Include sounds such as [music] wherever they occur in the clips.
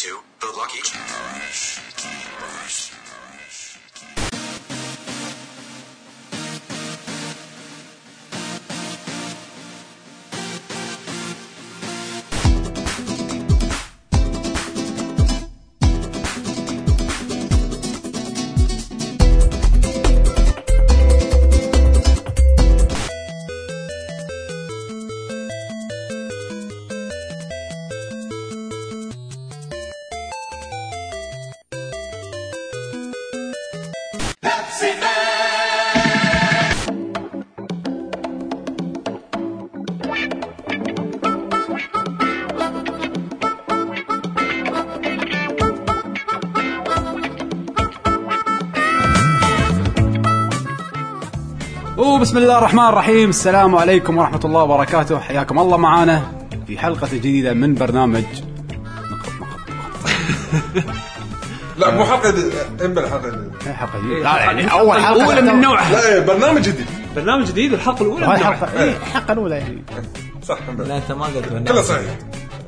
to the Lucky وبسم الله الرحمن الرحيم. السلام عليكم ورحمة الله وبركاته. حياكم الله معانا في حلقة جديدة من برنامج نقط نقط نقط لا مو حلقة جديدة. امبارح حلقة جديدة. إيه حلقة جديدة. لا يعني أول حلقة. الاولى من نوعها. لا إيه، برنامج جديد. برنامج جديد الحلقة الأولى هاي من نوعها. حلقة إيه الحلقة الأولى يعني. صح لا أنت ما قلت. كله صحيح.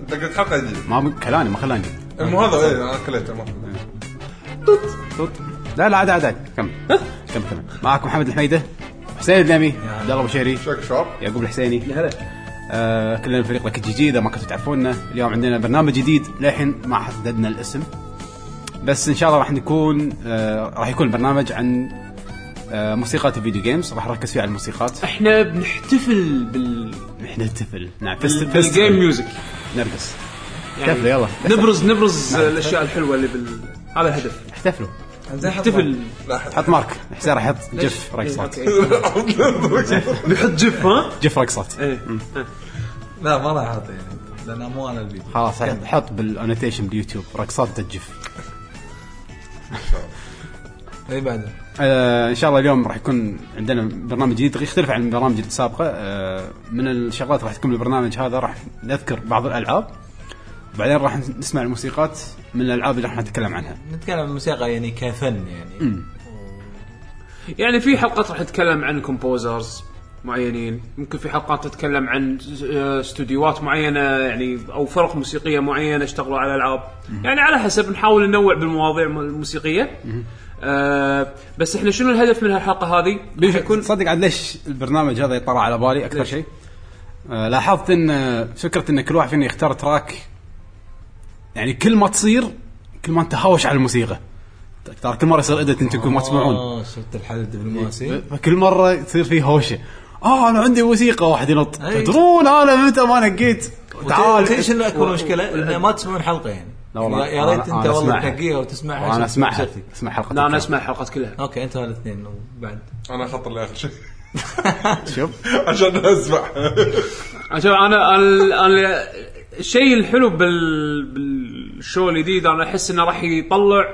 أنت قلت حلقة جديدة. ما كلاني ما خلاني. مو هذا إيه أنا كليته ما توت. لا لا عاد عاد كمل. كمل كمل. معكم محمد الحميدة. حسين الدمي عبد الله أبو شيري. شاك شباب يعقوب الحسيني. هلا. آه كلنا فريق لك اذا ما كنتوا تعرفونا. اليوم عندنا برنامج جديد للحين ما حددنا الاسم. بس إن شاء الله راح نكون آه راح يكون البرنامج عن آه موسيقات ال video games. راح نركز فيه على الموسيقات. إحنا بنحتفل بال. إحنا نحتفل نعم بال game music نرقص يعني احتفلوا يلا. نبرز [laughs] نبرز الأشياء الحلوة اللي بال. هذا الهدف احتفلوا. نحتفل حط mark. حسين راح يحط GIF رقصات نحط GIF ها؟ GIF رقصات إيه. لا ما راح أحط يعني. لأن مو أنا الفيديو خلاص حط بال annotation باليوتيوب رقصات ال GIF. اي بعد آه إن شاء الله اليوم راح يكون عندنا برنامج جديد. يختلف عن البرامج السابقة. آه من الشغلات راح تكون بالبرنامج هذا راح نذكر بعض الألعاب. وبعدين راح نسمع الموسيقات من الألعاب اللي راح نتكلم عنها. نتكلم عن الموسيقى يعني كفن يعني. يعني في حلقات راح نتكلم عن كومبوزرز معينين. ممكن في حلقات تتكلم عن استوديوهات معينة يعني أو فرق موسيقية معينة اشتغلوا على العاب يعني على حسب نحاول ننوع بالمواضيع الموسيقية. آه بس إحنا شنو الهدف من هالحلقة هذه؟ راح يكون تصدق عاد ليش البرنامج هذا يطلع على بالي؟ أكثر؟ شيء. آه لاحظت إن آه، فكرة إن كل واحد فينا يختار track يعني كل ما تصير كل ما انت هاوش على الموسيقى. ترى كل مرة يصير ادت أنتم ما تسمعون. آه شفت الحل الدبلوماسي فكل مرة تصير في هوشة. آه أنا عندي موسيقى. واحد ينط. تدرون أنا متى ما نقيت. تعال. تعال شنو أكبر مشكلة؟ إنه ما تسمعون حلقة يعني. لا والله، يا ريت أنت أنا والله. تنقيها وتسمعها أنا أسمعها. اسمع حلقة لا أنا. أسمع الحلقات كلها. okay أنتوا الاثنين وبعد. أنا اخطر لي آخر. شيء [laughs] شوف. عشان أسمع. عشان أنا أنا أنا الشيء الحلو بال بال show الجديد أنا أحس إنه راح يطلع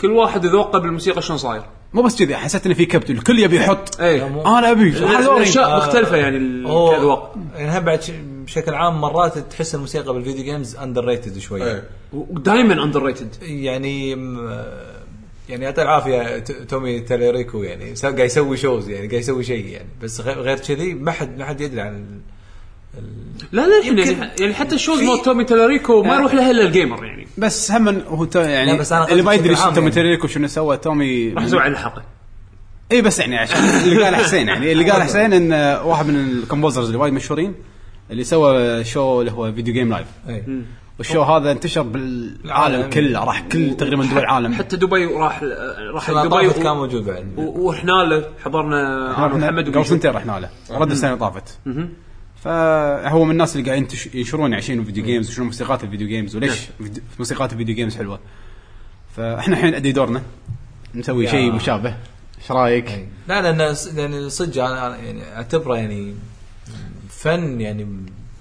كل واحد ذوقه بالموسيقى شلون صاير. مو بس كذي حسيت ان في كبت الكل يبي يحط. اي أنا أبي حزوري. الأشياء مختلفة يعني الأذواق. يعني بعد بشكل عام مرات تحس الموسيقى بال video games underrated شوي إيه. ودائما underrated يعني م- يعني يعطيه العافية تومي تاليريكو يعني قاعد يسوي shows يعني قاعد يسوي شيء يعني بس غير غير كذي ما حد ما حد يدري عن لا لا الحين يعني, يعني حتى ال shows في- مال تومي تالاريكو ما آه. يروح لها إلا ال gamer يعني بس هم هو تو يعني لا، بس أنا اللي ما يدري تومي يعني. تيريكو شنو سوى تومي راح أسوي على الحلقة اي بس يعني عشان اللي قال حسين يعني اللي قال [laughs] حسين إن واحد من ال composers اللي وايد مشهورين اللي سوى show اللي هو Video Games Live أي. وال show هذا انتشر بالعالم العالم. كله راح كل تقريبا دول العالم حتى دبي راح راح دبي كان موجود بعد و- ورحنا له حضرنا انا إحنا ومحمد قبل. سنتين رحنا له رد السنة طافت فهو من الناس اللي قاعدين ينشرون يعني شنو video games وشنو موسيقات ال video games وليش موسيقات ال video games حلوة. فإحنا الحين أدي دورنا. نسوي. شيء مشابه. إيش رأيك؟ أي. لا لأن س- يعني صدق أنا يعني أعتبره يعني فن يعني.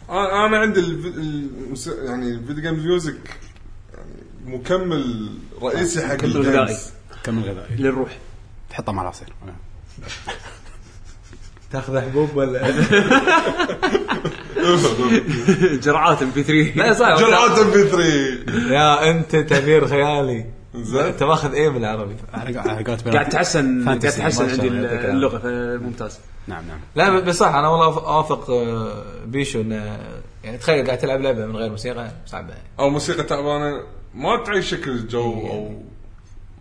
أنا أنا عندي الف- يعني ال video game music يعني مكمل رئيسي حق مكمل غذائي. ال games كمل غذائي. للروح. تحطه مع العصير. [laughs] تاخذ حبوب ولا [laughs] جرعات ام بي 3 لا صح جرعات ام بي 3 يا أنت تعبير خيالي. زين. أنت ماخذ إيه بالعربي. قاعد تحسن قاعد. تحسن عندي. اللغة فممتاز نعم نعم. لا بس صح أنا والله أوافق آه، بيشو انه يعني تخيل قاعد تلعب لعبة من غير موسيقى صعبة. أو موسيقى تعبانة ما تعيشك الجو أو ما-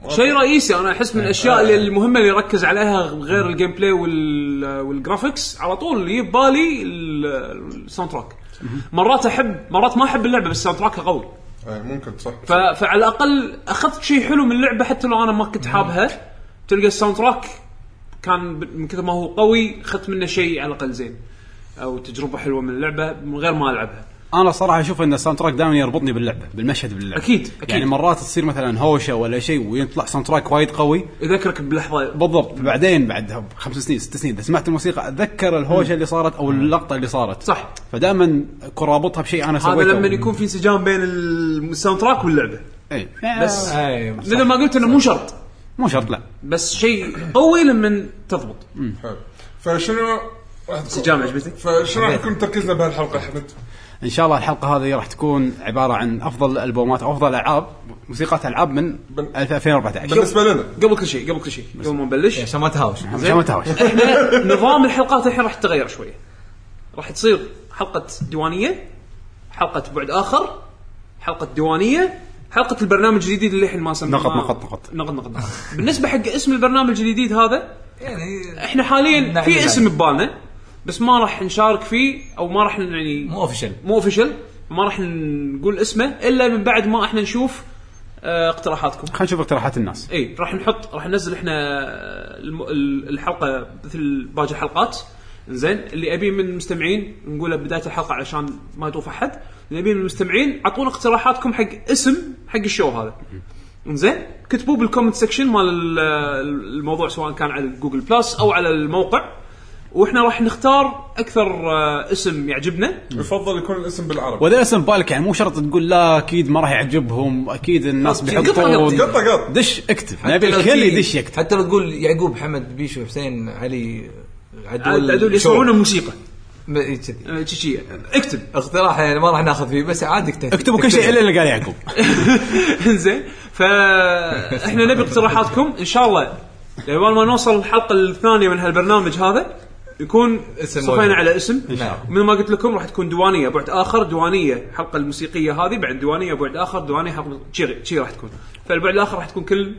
شيء رئيسي أنا أحس من الأشياء اللي المهمة اللي يركز عليها غير ال gameplay وال- وال graphics على طول اللي يجي ببالي ال- ال soundtrack مرات أحب مرات ما أحب اللعبة بس ال soundtrack قوي إيه، ممكن صح. ف... فعلى الأقل أخذت شيء حلو من اللعبة حتى لو أنا ما كنت حابها. تلقى ال soundtrack كان من كثر ما هو قوي أخذت منه شيء على الأقل زين. أو تجربة حلوة من اللعبة من غير ما ألعبها. أنا صراحة أشوف إن ال soundtrack دائما يربطني باللعبه بالمشهد باللعبه أكيد، أكيد. يعني مرات تصير مثلا هوشة ولا شيء ويطلع soundtrack وايد قوي. يذكرك بلحظة. بالضبط. بعدين بعد خمس سنين ست سنين إذا سمعت الموسيقى أتذكر الهوشة اللي صارت أو اللقطة اللي صارت. صح. فدائما اكون رابطها بشيء أنا هذا سويته. لما يكون في انسجام بين ال soundtrack واللعبة. اي بس مثل ما قلت إنه مو شرط. مو شرط لا. بس شيء قوي لما تضبط. حلو. فشنو؟ راح تكون- انسجام عجبتك؟ فشنو راح يكون تركيزنا بهالحلقة احمد؟ إن شاء الله الحلقة هذه راح تكون عبارة عن أفضل الألبومات أو أفضل ألعاب موسيقات ألعاب من بن- 2014 بالنسبة لنا. قبل كل شيء قبل كل شيء. قبل ما نبلش. عشان ما تهاوش عشان ما تهاوش إحنا نظام الحلقات الحين راح تتغير شوية. راح تصير حلقة ديوانية حلقة بعد آخر حلقة ديوانية حلقة البرنامج الجديد اللي الحين ما سميناه. نقط- نقط- نقط. نقط نقط. بالنسبة حق اسم البرنامج الجديد هذا يعني إحنا حاليا نعم، في نعم. اسم ببالنا. بس ما راح نشارك فيه أو ما راح يعني مو official مو official ما راح نقول اسمه إلا من بعد ما إحنا نشوف آه، اقتراحاتكم. خلينا نشوف اقتراحات الناس. إي راح نحط راح ننزل إحنا الم... ال- الحلقة مثل باقي الحلقات. زين اللي أبي من المستمعين نقوله بداية الحلقة علشان ما يطوف أحد. اللي أبي من المستمعين أعطونا اقتراحاتكم حق اسم حق ال show هذا. زين كتبوه بال comment section مال ال- الموضوع سواء كان على Google Plus أو على الموقع. وإحنا راح نختار أكثر آه، اسم يعجبنا. يفضل يكون الاسم بالعربي. وإذا اسم بالك يعني مو شرط تقول لا أكيد ما راح يعجبهم أكيد الناس قطة- بيحطون قطة قط دش اكتب. حتى نبي لو الكل تي- يدش يكتب. حتى لو تقول يعقوب حمد بيشو حسين علي عدول عدول. يسمعون الموسيقى. م- إيه كذي. آه، شي- شي. اكتب. اقتراح يعني ما راح ناخذ فيه بس عادي اكتب. اكتبوا كل شيء إلا اللي قال يعقوب. [laughs] زين فاحنا نبي اقتراحاتكم. إن شاء الله لما ما نوصل الحلقة الثانية من هالبرنامج هذا يكون صفينا. على اسم. نعم. مثل ما قلت لكم راح تكون ديوانيه بعد آخر ديوانيه الحلقة الموسيقية هذه بعد ديوانيه بعد آخر ديوانيه حلقة شي راح تكون. فالبعد الآخر راح تكون كل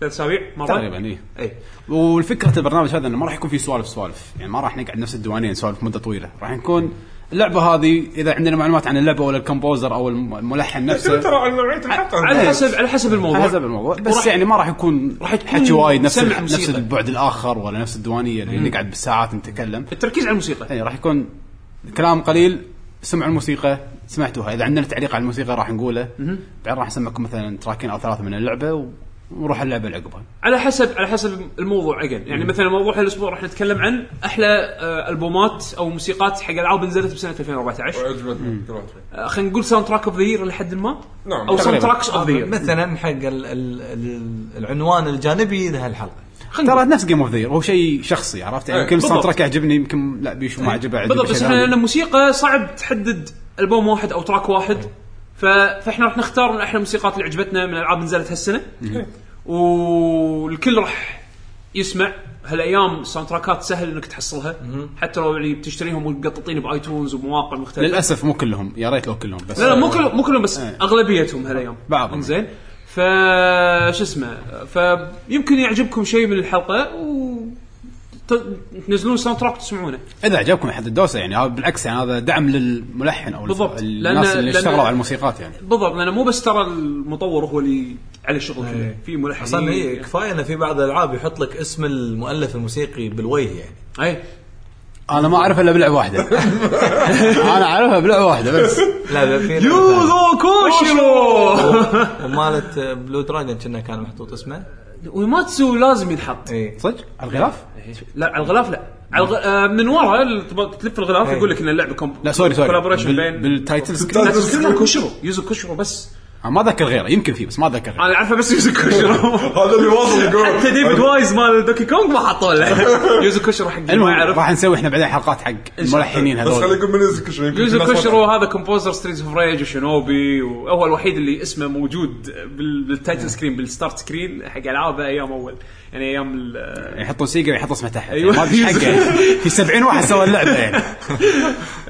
ثلاث أسابيع مرة. تقريبا اي اي والفكرة البرنامج هذا إنه ما راح يكون فيه سوالف سوالف. يعني ما راح نقعد نفس الديوانين نسولف مدة طويلة. راح نكون اللعبة هذه إذا عندنا معلومات عن اللعبة ولا الكمبوزر أو الم- الملحن ترى نفسه على نوعيه الحلقة على حسب على حسب الموضوع. حسب الموضوع. بس يعني ما راح يكون راح حكي وايد نفس نفس. البعد الآخر ولا نفس الديوانية اللي نقعد بالساعات نتكلم. التركيز على الموسيقى. اي راح يكون كلام قليل سمعوا الموسيقى سمعتوها. إذا عندنا تعليق على الموسيقى راح نقوله. بعدين راح نسمعكم مثلا تراكين أو ثلاثة من اللعبة ونروح اللعبة اللي عقبها على حسب على حسب الموضوع اجين يعني مثلا موضوع هالأسبوع راح نتكلم عن أحلى آه، ألبومات أو موسيقات حق العاب نزلت بسنة 2014 عجبتني قرأت. آه، خلينا نقول soundtrack of the year لحد ما. نعم. أو sound. tracks of the year مثلا حق ال ال ال العنوان الجانبي لهالحلقه ترى نفس game of the هو شيء شخصي عرفت؟ يعني إيه، يمكن ال sound بالضبط. track يعجبني يمكن لا بيشو ما عجبه عجبه بالضبط بس شيء إحنا ثاني. لأن الموسيقى صعب تحدد ألبوم واحد أو track واحد. ف... فإحنا راح نختار من أحلى الموسيقات اللي عجبتنا من العاب نزلت هالسنة. والكل راح يسمع هالأيام ال soundtrackات سهل إنك تحصلها. حتى لو يعني بتشتريهم ومقططين ب iTunes ومواقع مختلفة. للأسف مو كلهم. يا ريت لو كلهم بس. لا لا مو كلهم مو كلهم بس إيه. أغلبيتهم هالأيام. بعضهم. زين ف شو اسمه فيمكن يعجبكم شيء من الحلقة و تنزلون soundtrack تسمعونه. إذا عجبكم أحد الدوسة يعني هذا بالعكس يعني هذا دعم للملحن أو بالضبط. الناس لأن- اللي اشتغلوا على الموسيقات يعني. بالضبط لأنه مو بس ترى المطور هو اللي على الشغل كله في ملحنين أصلا هي كفاية انه في بعض الألعاب يحط لك اسم المؤلف الموسيقي بالوجه يعني. أي. أنا ما أعرفها إلا بلعبة واحدة. [laughs] أنا أعرفها بلعبة واحدة بس. لا لا في يوزو كوشيرو! [laughs] ومالت Blue Dragon كنا كان محطوط اسمه. وماتسو لازم ينحط. اي صدق؟ على الغلاف؟ لا على الغلاف لا. على الغ... آه، من ورا ال- تلف الغلاف إيه. يقول لك إن اللعبة كوم لا سوري سوري. collaboration بال... بين بال title screen Yuzo Koshiro بس. ما اتذكر غيره يمكن فيه بس ما اتذكر غيره. أنا عارفه بس Yuzo Koshiro [laughs] هذا اللي واصل [laughs] يقول حتى ديفيد وايز مال Donkey Kong ما حطوا له [laughs] Yuzo Koshiro حق ما يعرف. راح نسوي إحنا بعدين حلقات حق الملحنين بس خلينا هذول نقول من Yuzo Koshiro يمكن Yuzo تعرف. هذا composer Streets of Rage و Shinobi وهو الوحيد اللي اسمه موجود بال- بال title screen بال start screen حق ألعابه أيام أول. يعني أيام ال- يحطون Sega يحط اسمه تحت. أيوة. ما أدري حقه. في 70 واحد سوى اللعبة يعني.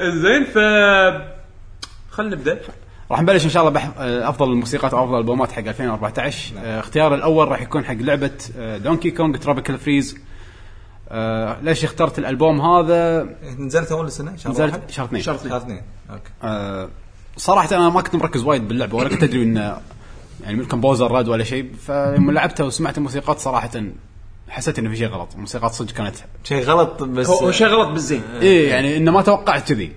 زين ف خلينا نبدأ. راح نبلش إن شاء الله بحث آه، أفضل الموسيقات أو أفضل البومات حق 2014 آه، اختيار الأول راح يكون حق لعبة Donkey Kong Tropical Freeze ليش اخترت الألبوم هذا؟ نزلت أول السنة شهر نزلت؟ شهر اثنين. شهر اثنين. okay. آه، صراحة أنا ما كنت مركز وايد باللعبة ولا كنت أدري انه يعني من composer راد ولا شيء. فلما لعبتها وسمعت الموسيقات صراحة حسيت إنه في شيء غلط. الموسيقات صدق كانت شيء غلط بس هو شيء غلط بالزين. إيه يعني إنه ما توقعت كذي.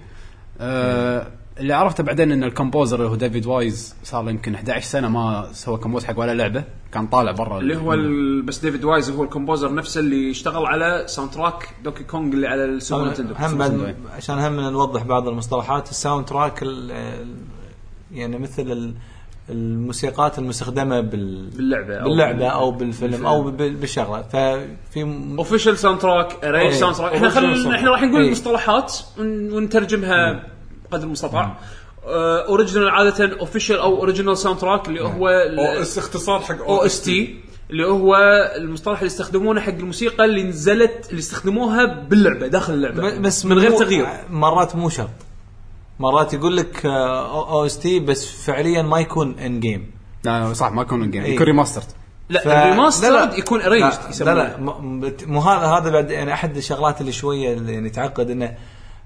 آه اللي عرفته بعدين إن ال composer اللي هو ديفيد وايز صار له يمكن 11 سنة ما سوى compose حق ولا لعبة كان طالع برا اللي هو ال... بس ديفيد وايز هو ال composer نفسه اللي اشتغل على soundtrack Donkey Kong اللي على ال Super Nintendo هم بعد عشان هم نوضح بعض المصطلحات ال soundtrack يعني مثل ال- الموسيقات المستخدمة بال باللعبة أو باللعبة بال- أو بالفيلم أو بال- بالشغلة ففي م- official soundtrack arrange إيه. soundtrack إحنا Official خل... soundtrack. إحنا راح نقول إيه. المصطلحات ون- ونترجمها قدر المستطاع original عادة official أو original soundtrack اللي هو OS اختصار حق OST. اللي هو المصطلح اللي يستخدمونه حق الموسيقى اللي نزلت اللي استخدموها باللعبة داخل اللعبة. بس من غير تغيير. مرات مو شرط. مرات يقول لك OST بس فعليا ما يكون in-game لا صح ما يكون game إيه. يكون remastered لا ف- ال remaster لا، لا. يكون arranged لا, لا مو هذا هذا بعد يعني أحد الشغلات اللي شوية اللي يعني تعقد انه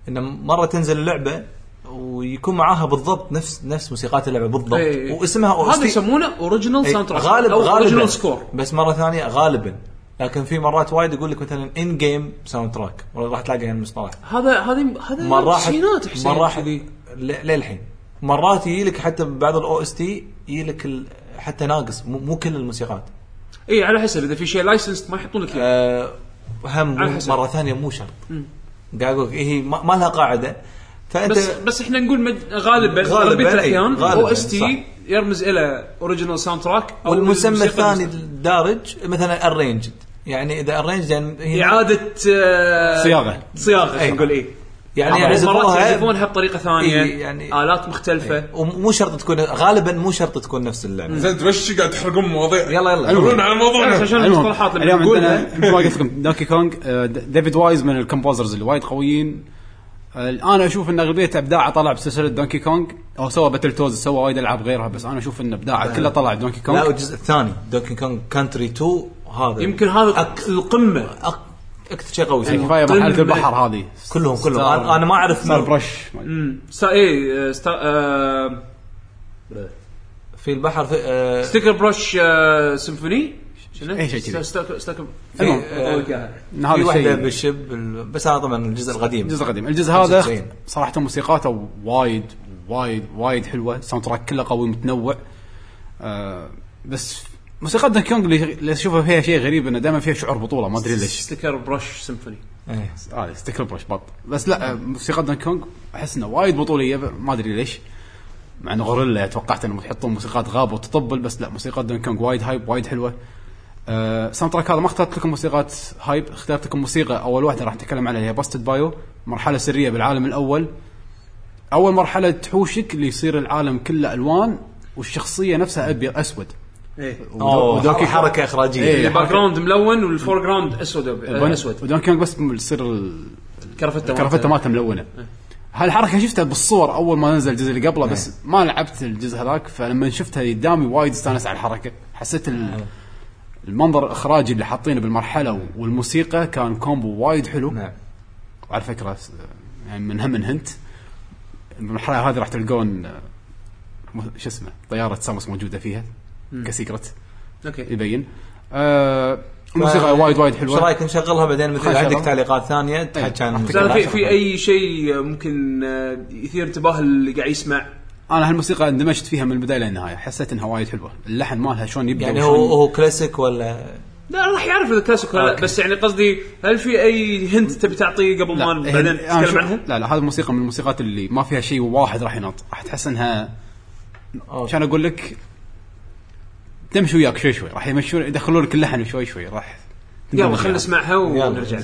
إنه مرة تنزل اللعبة ويكون معاها بالضبط نفس نفس موسيقات اللعبة بالضبط. إيه. واسمها هذا يسمونه original إيه، soundtrack غالب أو غالبا. اوريجينال سكور بس مرة ثانية غالبا. لكن في مرات وايد يقول لك مثلا in-game soundtrack راح تلاقي هالمصطلح هذا هذه هذا مرات مرات للحين. مرات يجي لك حتى بعض ال OST يجي لك حتى ناقص. مو, كل الموسيقات. إي على حسب. إذا في شيء license ما يحطون لك. أه هم. مرة ثانية مو شرط. قاعد أقول لك هي ما لها قاعدة. فأنت بس بس إحنا نقول مج... غالبا غالباً، الاحيان غالباً، OST يرمز إلى original soundtrack والمسمى الموسيقى الثاني الدارج مثلا arranged يعني إذا arranged يعني هي إعادة آه، صياغة. صياغة إي. خلينا نقول إي. يعني مرات يعزفوها يعزفونها بطريقة ثانية إي، يعني- آلات مختلفة. ومو شرط تكون غالبا مو شرط تكون نفس اللعبة. زين أنت وش قاعد تحرقون مواضيع. يلا يلا. دورون على بس موضوعنا. عشان المصطلحات لما اليوم نقولها عندنا مثل ما قلت لكم Donkey Kong David Wise من ال composers اللي وايد قويين. أنا أشوف إن اغلبيه ابداعه طلع بسلسلة Donkey Kong أو سوى Battletoads سوى وايد ألعاب غيرها بس أنا أشوف إن ابداعه كله طلع بدونكي لا كونج والجزء الثاني دوكي كونج كانتري 2 هذا يمكن هذا أك- القمة. أك- أكثر شيء قوي. يعني. كفاية مرحله. البحر هذه. كلهم كلهم. ستار- أنا ما أعرف ستار. برش ستا اي ستا آه، في البحر في آه ستيكر بروش آه، سيمفوني شنو؟ إيه، شيء كذي. في, المهم، آه في واحدة الشيء بالشب ال- بس هذا طبعا الجزء القديم. الجزء القديم. الجزء هذا 95. صراحة موسيقاته وايد وايد وايد حلوة. ال soundtrack كله قوي متنوع. آه بس موسيقى Donkey Kong اللي أشوفها فيها شيء غريب إنه دائما فيها شعور بطولة. ما أدري ليش. Stickerbrush Symphony إيه. آه Stickerbrush بط. بس لا آه، موسيقى Donkey Kong أحس إنه وايد بطولية. ما أدري ليش. مع إنه غوريلا توقعت انهم يحطون موسيقات غابه وتطبل بس لا موسيقى Donkey Kong وايد hype وايد حلوة. آه soundtrack هذا ما اخترت لكم موسيقات hype اخترت لكم موسيقى أول واحدة راح نتكلم عنها هي Busted Bayou مرحلة سرية بالعالم الأول. أول مرحلة تحوشك اللي يصير العالم كله ألوان والشخصية نفسها ابيض أسود. إيه. أوه و Donkey حركة إخراجية. إيه. ال background ملون وال foreground اسود آه، أسود. و Donkey بس يصير ال- كرفته الكرافته مالته ملونة. هالحركة شفتها بالصور أول ما نزل الجزء اللي قبله بس ما لعبت الجزء هذاك فلما شفتها قدامي وايد استانست على الحركة. حسيت ال- المنظر الإخراجي اللي حاطينه بالمرحلة والموسيقى كان combo وايد حلو. نعم. وعلى فكرة يعني من هم من hint. المرحلة هذه راح تلقون شو اسمه طيارة Samus موجودة فيها ك secret. okay. يبين. آه الموسيقى وايد وايد إيش حلوة رأيك نشغلها بعدين؟ مثل خلينا عندك. تعليقات ثانية تحكي عن زين الموسيقى. في في أي شيء ممكن آه، يثير انتباه اللي قاعد يسمع؟ أنا هالموسيقى اندمجت فيها من البداية للنهايه حسيت إنها وايد حلوة اللحن مالها شلون يبدأ يعني هو هو كلاسيك ولا لا راح يعرف إذا كلاسيك ولا لا. بس يعني قصدي هل في أي هنت تبي تعطيه قبل ما بعدين نتكلم عنها؟ لا لا هذه الموسيقى من الموسيقات اللي ما فيها شيء واحد راح ينط راح تحس انها. عشان أقول لك تمشي وياك شوي شوي راح يمشون يدخلون لك اللحن شوي شوي راح يلا خلينا معها. نسمعها يلا ونرجع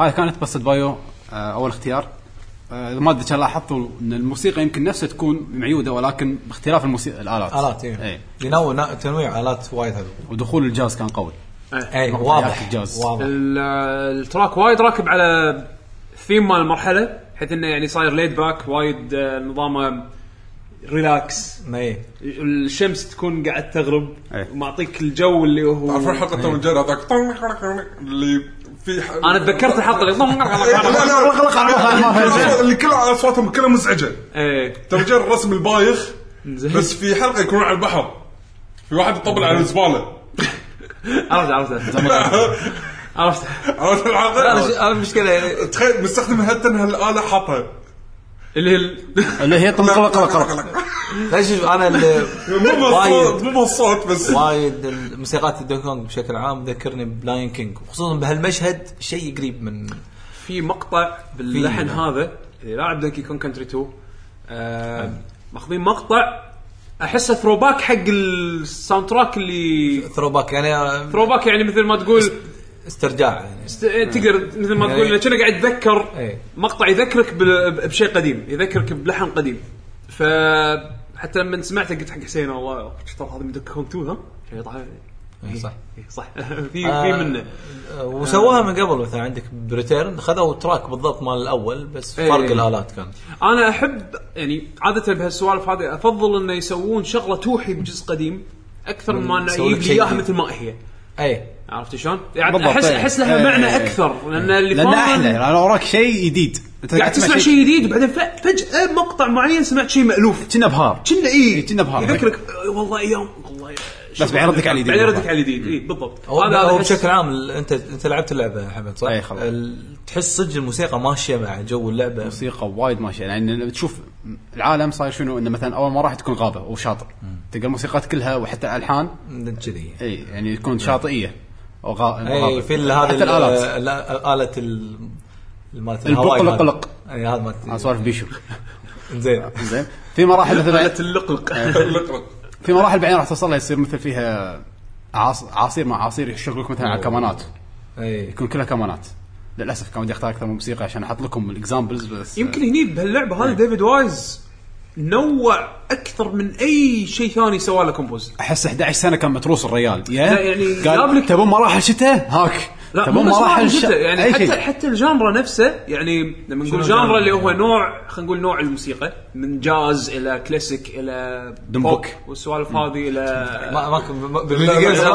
هاي كانت قصه Bayou آه، أول اختيار. آه، اذا ما ادري كان لاحظتوا إن الموسيقى يمكن نفسها تكون معيودة ولكن باختلاف الموسيقى الآلات. آلات اي اي ينوع نا- تنويع آلات وايد حلو ودخول الجاز كان قوي. اي واضح الجاز. واضح. ال- ال track وايد راكب على ثيم مال المرحله بحيث إنه يعني صاير laid back وايد آه، نظامه relax اي الشمس تكون قاعد تغرب. إيه. ومعطيك الجو اللي هو تعرفون حلقه Tom Jerry هذاك؟ اللي أنا تذكرت الحلقة اللي لا لا اللي كلها اصواتهم كلها مزعجه إيه الرسم البايخ. بس في حلقه يكونون على البحر في واحد يطبل على الزباله عرفت عرفت عرفت عرفت الحلقة؟ أنا المشكلة يعني تخيل مستخدم هالتن هالاله حاطها اللي هي ال- اللي هي قلق قلق قلق لا شوف أنا اللي مو بالصوت مو بالصوت بس. وايد الموسيقات ال Donkey Kong بشكل عام ذكرني ب Lion King وخصوصا بهالمشهد شيء قريب من في مقطع باللحن هذا اللي لاعب Donkey Kong Country 2 آه، ماخذين مقطع أحسه throwback حق ال soundtrack اللي throwback يعني throwback يعني مثل ما تقول استرجاع يعني است- تقدر مثل ما تقول إنه كأنه قاعد يتذكر إيه. مقطع يذكرك بال- بشيء قديم يذكرك بلحن قديم ف حتى لما سمعته قلت حق حسين والله ترى هذا من Donkey Kong 2 ها؟ شيء طالع إيه، صح. إيه، صح [laughs] في في منه آه، وسواها من قبل مثلا عندك ب Returns خذوا track بالضبط مال الأول بس إيه. فرق الآلات كان أنا أحب يعني عادة بهالسوالف هذه أفضل إنه يسوون شغلة توحي بجزء قديم أكثر من ما إنه يجيب لي إياها. مثل ما هي اي عرفت شلون؟ يعني بالضبط، أحس إيه. أحس لها إيه، معنى إيه. أكثر لأن اللي لأنه فاهم أحلى لأن وراك شيء جديد أنت قاعد تسمع شيء جديد وبعدين ف- فجأة مقطع معين سمعت شيء مألوف كنا بهار كنا اي كنا بهار. يذكرك آه، والله أيام والله بس بعدين يردك على الجديد. بعدين يردك على الجديد اي بالضبط. هو, هذا هو بشكل عام انت أنت لعبت اللعبة حمد صح؟ أي خلاص. تحس صدق الموسيقى ماشية مع جو اللعبة. موسيقى وايد ماشية. يعني تشوف العالم صاير شنو؟ انه مثلا أول ما راح تكون غابة أو شاطئ. تلقى الموسيقات كلها وحتى الالحان كذي اي يعني تكون شاطئية. أو غا... اي غابة. في هذه آلة ال مالت البقلق. الهواي هذا. قلق. اي هذا مالت سوالف بيشو. [laughs] زين. زين. في مراحل [laughs] مثلا اللقلق اللقلق. [laughs] في مراحل بعدين راح توصل لها يصير مثل فيها عاص... عصير مع عصير يشغلك مثلا على الكمانات أي. يكون كلها كمانات للأسف كان ودي أختار أكثر من موسيقى عشان أحط لكم الاكزامبلز بس يمكن هني بهاللعبة هذه ديفيد وايز نوع أكثر من أي شيء ثاني سوى له كومبوز أحس 11 سنة كان متروس الريال. يا لا، يعني جاب قال لك- تبون مراحل شتاء؟ هاك. لا مو بس مراحل واحد ش- جدا يعني أي حتى شيء. حتى الجانرا نفسه يعني لما نقول جانرا اللي؟ هو نوع خلينا نقول نوع الموسيقى من جاز إلى كلاسيك إلى دمبك. بوب والسوالف هذه إلى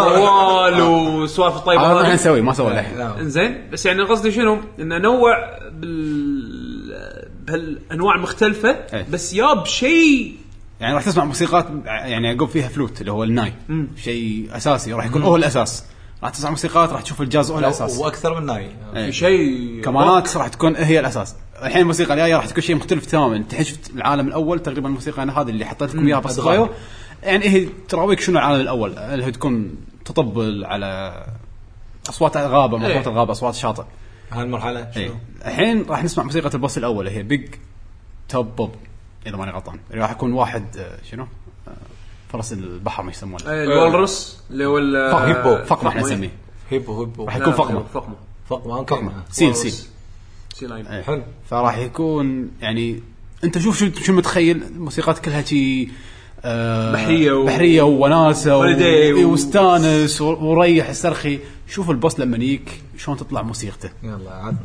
روال والسوالف الطيبه هذا ما نسوي ما سوى الحين لا. إنزين بس يعني قصدي شنو؟ انه نوع بال بهالانواع المختلفه إيه. بس ياب شيء يعني راح تسمع موسيقات يعني يعقوب فيها فلوت اللي هو الناي شيء أساسي راح يكون هو الأساس راح تسمع موسيقات راح تشوف الجاز هو الأساس. وأكثر من ناي إيه. شيء كمانات راح تكون هي الأساس. الحين الموسيقى الجاية راح تكون شيء مختلف تماما. أنت شفت العالم الأول تقريبا الموسيقى أنا هذه اللي حطيت لكم إياها بس. صغير. يعني هي تراويك شنو العالم الأول؟ اللي تكون تطبل على أصوات الغابة إيه. اصوات الغابة أصوات الشاطئ هالمرحله اي شنو؟ الحين راح نسمع موسيقى ال boss الأول هي Big Top Bop إذا ماني غلطان. راح يكون واحد آه، شنو؟ آه، فرس البحر ما يسمونه. إيه، ال walrus اللي هو ال- hippo فقمه إحنا إيه. نسميه. hippo hippo. راح يكون لا، فقمة. فقمة. فقمة أوكي. فقمة. seal seal sea lion إيه. حلو. فراح يكون يعني أنت شوف شو شو متخيل؟ الموسيقات كلها شي آه بحرية و- بحرية ووناسه و... holiday واستانس و- وريح استرخي شوف ال boss لما يجيك شلون تطلع موسيقته. يلا عدنا.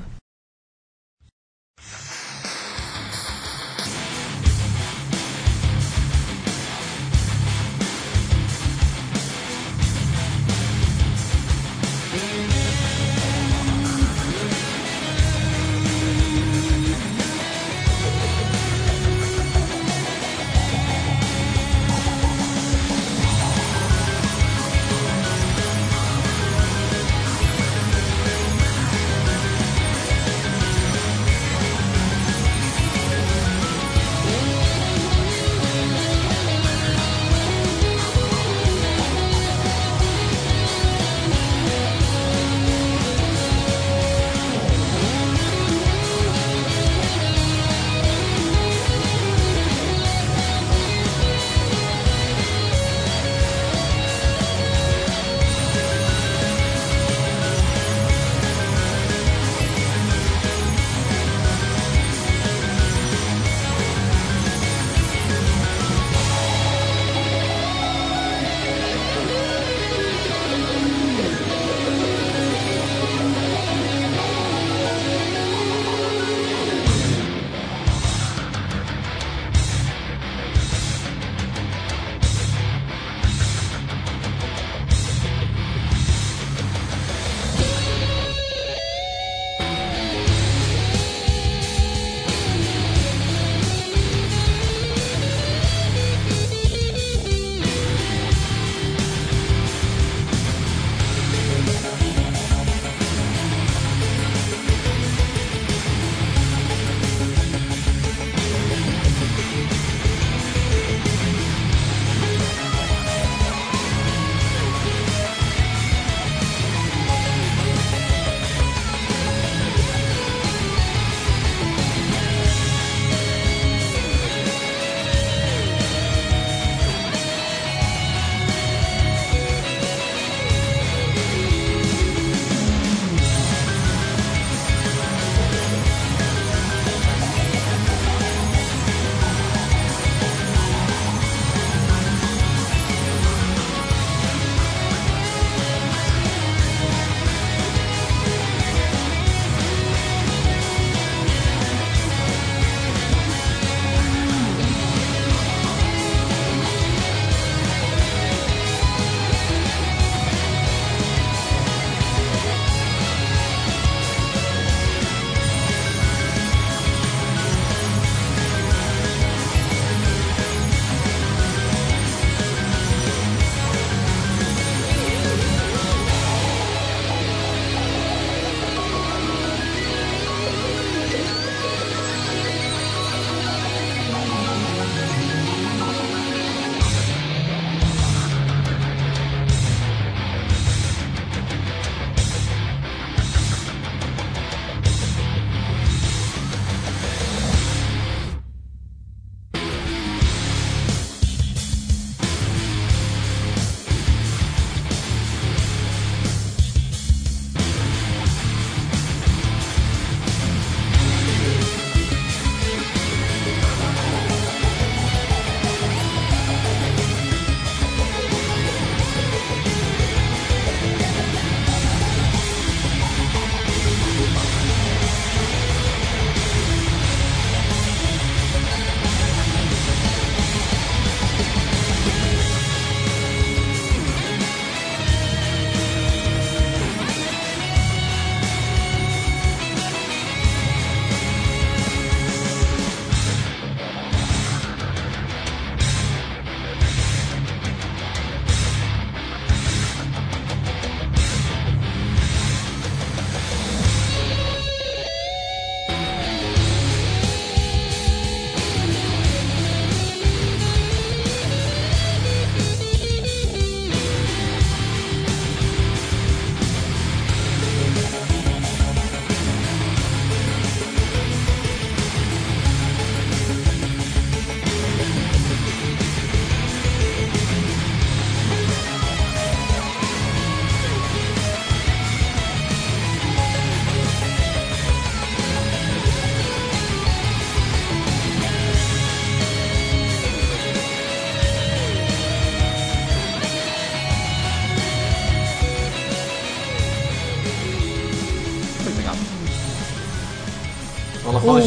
خوش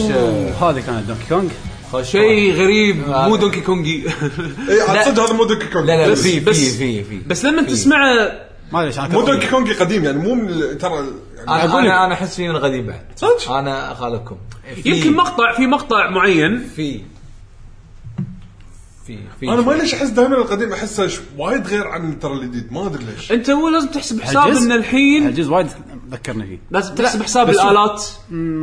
هذه كانت دونكي كونغ خوش. شيء غريب. مو دونكي كونجي اي عاد. صدق هذا مو دونكي كونج لا لا بس- في بس- في في. بس لما. تسمعه ما أدري ليش أنا مو دونكي كونج قديم يعني مو من ترى يعني أنا. أنا أنا أحس فيه من القديم بعد. صدق؟ أنا أخالفكم. يمكن مقطع في مقطع معين. في. في في أنا ما. ليش أحس دائما القديم احسه ش- وايد غير عن ترى الجديد ما أدري ليش. أنت هو لازم تحسب حساب ان الحين. هالجزء وايد ذكرني فيه. لازم تحسب حساب بس الآلات.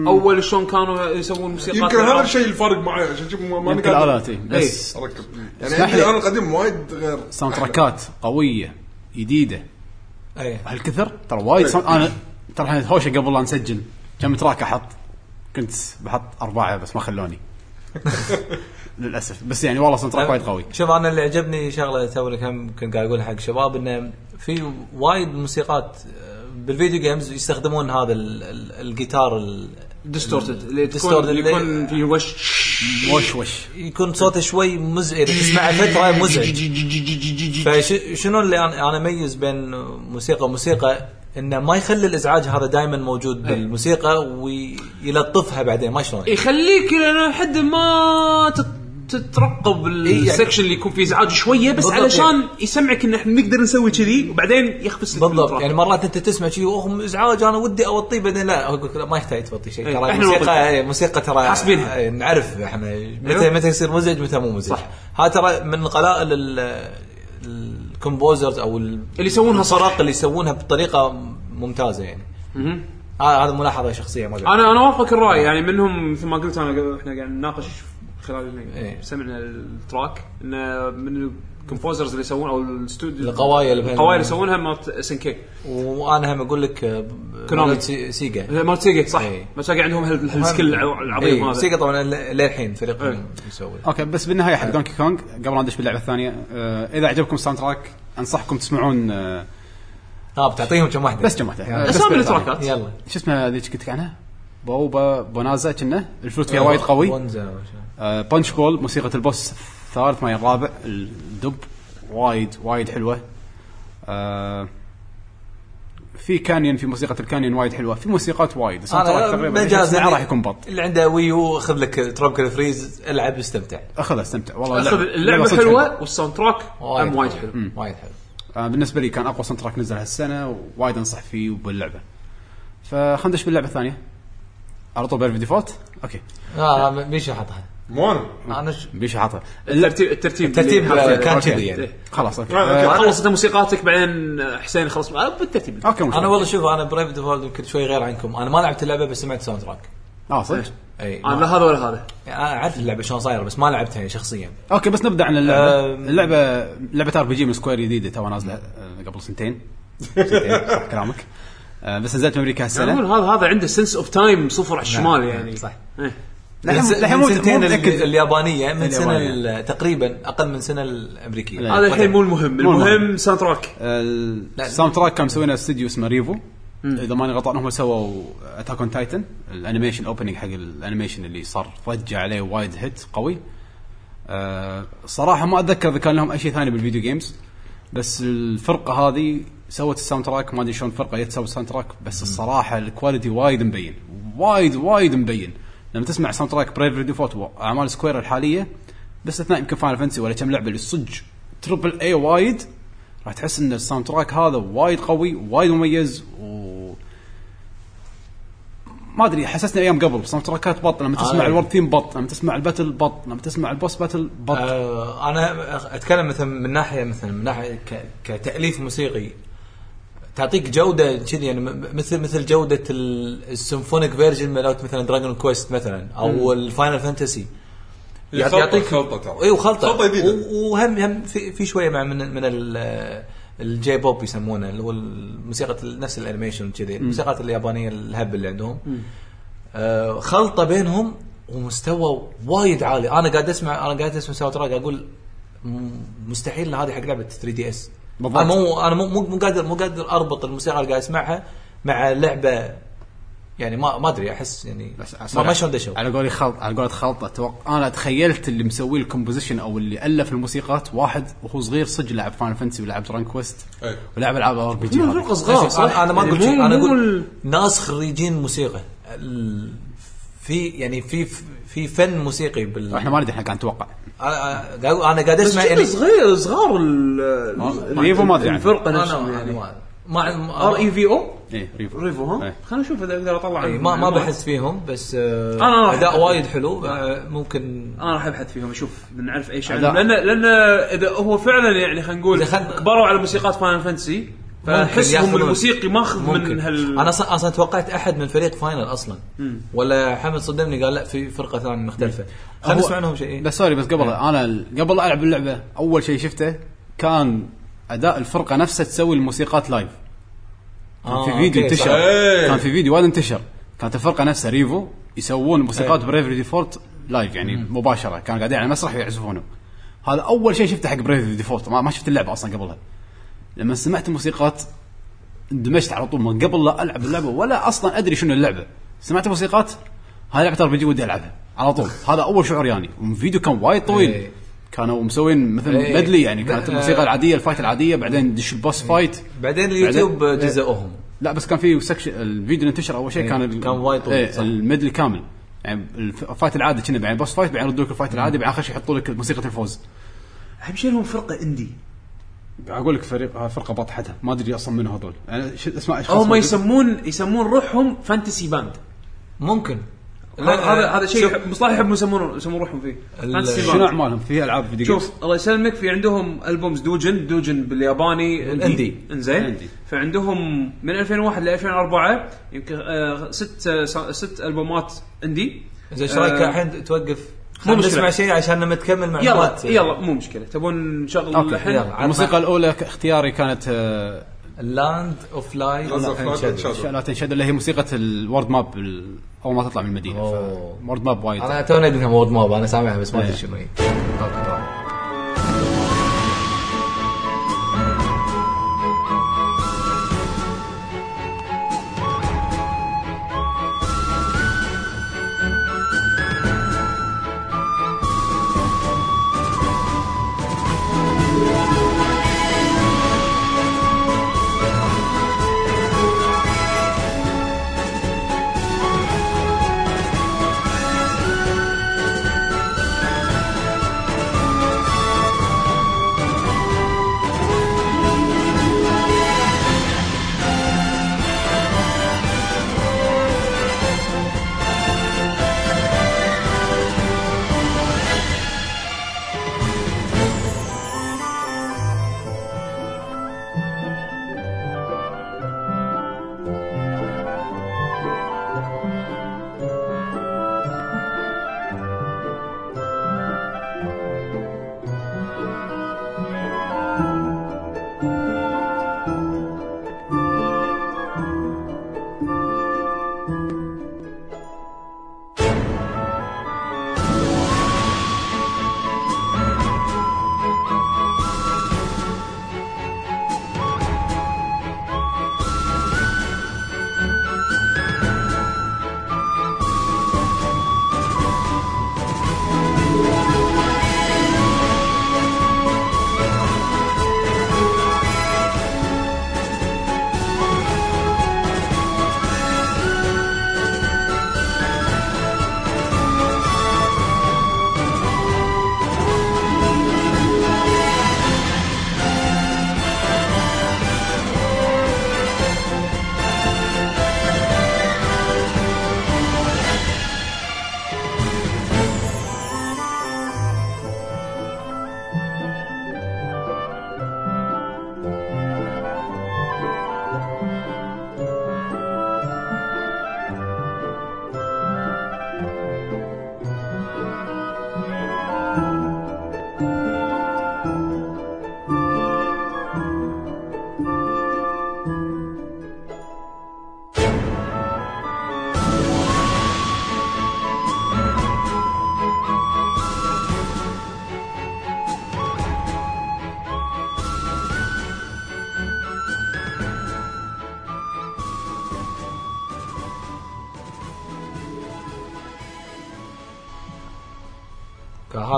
أول شلون كانوا يسوون موسيقى يمكن هذا الشيء الفارق معي عشان شوف ما ما يمكن الالات إيه. بس أركب. يعني اسمح عندي لي. أنا القديم وايد غير sound track ات قوية جديدة. اي هالكثر ترى وايد إيه. sound أنا ترى إحنا هوشة قبل لا نسجل. كم track أحط؟ كنت بحط أربعة بس ما خلوني. [laughs] للأسف. بس يعني والله sound track وايد قوي. شوف أنا اللي عجبني شغلة توني كم كنت قاعد أقول حق شباب إنه في وايد موسيقات آه، بال video games يستخدمون هذا ال- ال- الجيتار ال- distorted اللي تكون اللي يكون فيه وش وش وش. يكون صوته شوي مزعج اذا تسمعه فتره مزعج. [laughs] فشنو اللي أنا أنا أميز بين موسيقى وموسيقى؟ إنه ما يخلي الإزعاج هذا دائما موجود بالموسيقى ويلطفها بعدين ما شلون؟ يخليك إلى حد ما تت- تترقب يعني- ال section اللي يكون فيه إزعاج شوية بس بالضبط علشان يسمعك إن إحنا نقدر نسوي كذي وبعدين يخبس لك بالضبط. يعني مرات أنت تسمع شيء أوه إزعاج أنا ودي أوطيه بعدين لا لك لا، ما يحتاج توطي شيء إيه، ترى الموسيقى. إيه، موسيقى ترى حاسبينها. إيه، نعرف إحنا متى أيوه. متى يصير مزعج متى مو مزعج صح. هذا ترى من قلائل ال- ال composers أو ال- اللي يسوونها. الفرق اللي يسوونها بطريقة ممتازة يعني مهم. هذا ملاحظة شخصية ما. أنا أنا وافقك الرأي يعني منهم مثل ما قلت أنا إحنا قاعد نناقش خلال إيه. سمعنا ال track انه من ال composers اللي يسوون أو الاستوديو القوايا اللي القوايا اللي يسوونها مالت SNK وأنا هم أقول لك آه، كونامي. مالت سي- سيجا مالت سيجا صح إيه. بس قاعد عندهم هال- هال scale الع- العظيم إيه، هذا سيجا طبعا للحين فريق إيه. يسوي أوكي بس بالنهاية حق دونكي كونغ قبل لا ندش باللعبة الثانية آه إذا عجبكم ال sound track أنصحكم تسمعون آه آه بتعطيهم كم واحدة بس كم واحدة. آه، اسامي. ال track ات يلا شو اسمها ذيك قلت لك عنها؟ بوبا بونازا كنا. الفلوت فيها وايد قوي. آه punch bowl موسيقى ال boss الثالث ما الرابع الدب وايد وايد حلوة. آه في canyon في موسيقى ال canyon وايد حلوة. في موسيقات وايد. track أنا تقريبا يعني. راح يكون بط. اللي عنده Wii U خذ لك Tropical Freeze العب استمتع. اخذ استمتع. والله اللعبه حلوة وال sound track وايد حلو. وايد حلو. آه بالنسبة لي كان أقوى sound track نزل هالسنة ووايد أنصح فيه وباللعبة. فخلينا ندش باللعبة الثانية. على طول Bravely Default؟ أوكي. آه ميشو حطها مو أنا أنا ش... بيش حاطه الترتيب الترتيب الترتيب كان. كذي يعني. إيه. خلاص أوكي. أوكي. خلص انت موسيقاتك بعدين حسين خلص بالترتيب أوكي مو أنا مشكلة. والله شوف أنا Bravely Default يمكن شوي غير عنكم. أنا ما لعبت اللعبة بس سمعت sound track آه صدق؟ اي أنا لا هذا ولا هذا. أنا أعرف اللعبة شلون صايرة بس ما لعبتها يعني شخصيا. أوكي بس نبدأ عن اللعبة. اللعبه لعبة RPG من سكوير جديدة تو نازلة آه، قبل سنتين. [laughs] سنتين صح كلامك. بس نزلت في أمريكا هالسنة. هذا هذا عنده سنس اوف تايم صفر على الشمال يعني. صح. إيه. للحين مو من سنتين اليابانية من سنة تقريبا أقل من سنة الأمريكية. لا. هذا الحين مو المهم. المهم. sound track ال sound track كان مسوينه استوديو اسمه Revo إذا ماني غلطان هم سووا Attack on Titan ال animation opening حق ال animation اللي صار ضجه عليه وايد hit قوي. أه صراحة ما أتذكر إذا كان لهم أي شيء ثاني بال video games بس الفرقة هذه سوت ال sound track ما أدري شلون فرقة جت تسوي ال sound track بس الصراحة ال quality وايد مبين وايد وايد مبين لما تسمع sound track Bravely Default واعمال سكوير الحالية باستثناء يمكن Final Fantasy ولا كم لعبة اللي صج triple A وايد راح تحس إن ال sound track هذا وايد قوي وايد مميز و ما أدري حسسني أيام قبل sound track ات بط لما تسمع آه. ال world theme بط لما تسمع ال battle بط لما تسمع ال boss battle بط آه أنا أتكلم مثلا من ناحية مثلا من ناحية ك- كتأليف موسيقي تعطيك جودة كذي يعني م- مثل مثل جودة ال- ال symphonic version مالت مثلا Dragon Quest مثلا أو ال Final Fantasy خلطة- خلطة ترى. اي وخلطة. خلطة جديدة. و- وهم هم في, في شوية مع من من ال- ال J-pop يسمونه اللي هو الموسيقى ال- نفس ال animation كذي الموسيقات اليابانية الهب اللي عندهم. آه خلطة بينهم ومستوى وايد عالي. أنا قاعد أسمع أنا قاعد أسمع sound track أقول مستحيل هذه حق لعبة 3DS بالضبط. أنا مو أنا مو مو قادر مو قادر أربط الموسيقى اللي قاعد أسمعها مع لعبة يعني ما ما أدري أحس يعني بس ما ما شلون دشوا على قولي خلط على قولة خلطة أتوقع أنا تخيلت اللي مسوي ال composition أو اللي ألف الموسيقات واحد وهو صغير صدق لعب Final Fantasy ولعب Dragon Quest أي. ولعب ألعاب RPG صغار صح؟ أنا, ما شيء أنا أقول ناس خريجين موسيقى في يعني في في فن موسيقي بال إحنا ما ندري إحنا قاعد نتوقع أنا أنا قاعد أسمع يعني يعني صغير صغار Revo ما أدري عنه. الفرقة أنا أنا يعني ما R E V O إيه Revo Revo ها. خلينا نشوف إذا أقدر أطلع ما ما. بحث فيهم بس آه، أنا راح أداء أبحث. وايد حلو ممكن أنا راح ابحث فيهم أشوف بنعرف أي شيء. لأن لأن إذا هو فعلا يعني خلينا نقول كبروا على موسيقات Final Fantasy فحسهم ياخذون- الموسيقي ماخذ ممكن. من هال أنا أصلا أصلا توقعت أحد من فريق Final أصلا. ولا حمد صدمني قال لا في فرقة ثانية مختلفة. خلينا نسمع منهم شيء. بس sorry بس قبل أنا ال- قبل لا ألعب اللعبة أول شيء شفته كان أداء الفرقة نفسها تسوي الموسيقات live كان آه، في فيديو. انتشر. إيه. كان في فيديو وايد انتشر. كانت الفرقة نفسها Revo يسوون موسيقات إيه. Bravely Default live يعني مباشرة. كانوا قاعدين على المسرح ويعزفونه هذا أول شيء شفته حق Bravely Default ما, ما شفت اللعبة أصلا قبلها. لما سمعت الموسيقات اندمجت على طول من قبل لا ألعب اللعبة ولا أصلا أدري شنو اللعبة. سمعت الموسيقات هاي لعبة RPG ودي ألعبها. على طول. [laughs] هذا أول شعور يعني. والفيديو كان وايد طويل. إيه. كانوا مسوين مثل إيه. medley يعني. كانت الموسيقى العادية ال fight العادية بعدين دش ال boss fight. بعدين اليوتيوب بعدين- جزئوهم لا بس كان في section الفيديو اللي انتشر أول شيء إيه، كان ال- كان وايد طويل، إيه صح. ال medley كامل. يعني الف- ال fight العادي كنا بعدين boss fight بعدين يردوا لك ال fight العادي بعدين آخر شيء يحطوا لك موسيقى الفوز. اهم شيء لهم فرقة indie. أقول لك فريق فرقة بطحتها. ما أدري أصلا من هذول. يعني ش- اسماء اشخاص هم يسمون يسمون روحهم fantasy band ممكن. هذا هذا شيء مصطلح يحبون يسمون يسمون روحهم فيه. fantasy شنو band اعمالهم في ألعاب فيديو شوف الله يسلمك في عندهم albums doujin doujin بالياباني ال indie. إنزين. فعندهم من 2001 ل 2004 يمكن آه ست ست ألبومات indie زين إيش رأيك آه، الحين توقف؟ مو مشكلة. نسمع شيء عشان لما تكمل يلا معلومات يلا مو مشكلة. تبون نشغل يلا. الموسيقى الأولى اختياري كانت ال Land of Light. Light and Shadow اللي هي موسيقى ال world map أول ما تطلع من المدينة. world map وايد. أنا توني ادري world map أنا سامعها بس ما أدري إيه. شنو هي.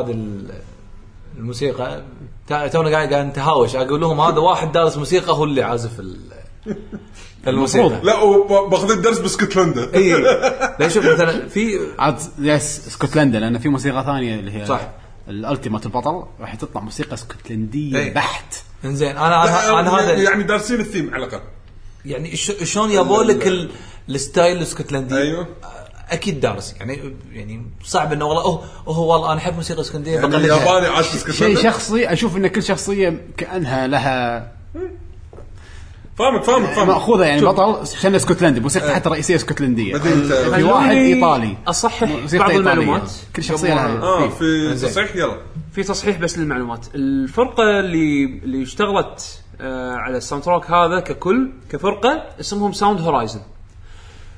هذه ال- الموسيقى تونا قاعد قاعد نتهاوش. أقول لهم هذا واحد دارس موسيقى هو اللي عازف ال- [laughs] الموسيقى. لا وباخذ الدرس باسكتلندا. [laughs] اي لا شوف مثلا في عاد yes اسكتلندا لأن في موسيقى ثانية اللي هي صح. ال ultimate البطل راح تطلع موسيقى اسكتلنديه إيه. بحت. إنزين أنا أنا, أنا هذا يعني دارسين الثيم على الأقل. يعني ش- شلون يبوا لك ال- ال style الاسكتلندي أيوه. أكيد دارس. يعني يعني صعب إنه والله أوه أوه والله أنا أحب موسيقى إسكندرية يعني بقلدها الياباني عاش شيء اسكتلندا شخصي أشوف إن كل شخصية كأنها لها فاهمك فاهمك فاهمك. مأخوذة يعني بطل عشان اسكتلندي موسيقى حتى رئيسية اسكتلنديه في واحد إيطالي. أصحح بعض. المعلومات. كل شخصية لها. آه في. إنزين. تصحيح يلا. في تصحيح بس للمعلومات. الفرقة اللي اللي اشتغلت آه على الساوند تراك هذا ككل كفرقة اسمهم ساوند هورايزن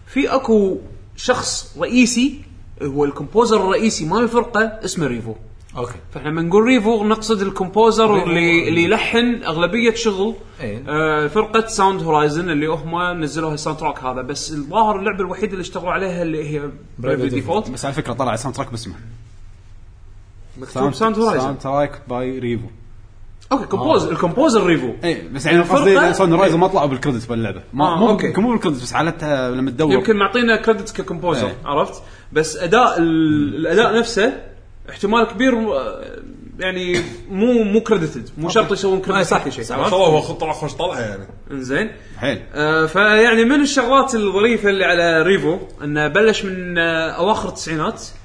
في أكو شخص رئيسي هو ال composer الرئيسي مال الفرقة اسمه Revo. okay. فإحنا لما نقول Revo نقصد ال composer. اللي اللي يلحن أغلبية شغل إيه. آه فرقة Sound Horizon اللي هم نزلوا ال soundtrack هذا. بس الظاهر اللعبة الوحيدة اللي اشتغلوا عليها اللي هي Bravely Default بس على فكرة طلع soundtrack باسمه مكتوب Sound Horizon soundtrack by Revo okay compose ال composer Revo اي بس يعني قصدي Sound Horizon ما طلعوا بال credit باللعبة. ما آه، مو okay. مو بال credit بس حالتها لما تدور. يمكن معطينا credit ك composer إيه. عرفت؟ بس أداء ال- الأداء نفسه احتمال كبير آه، يعني مو مو credited مو شرط يسوون credit صح، حق شيء. الله هو خط- طلع خوش طلعه يعني. إنزين. حيل. آه فيعني من الشغلات الظريفة اللي على Revo إنه بلش من آه أواخر التسعينات. آه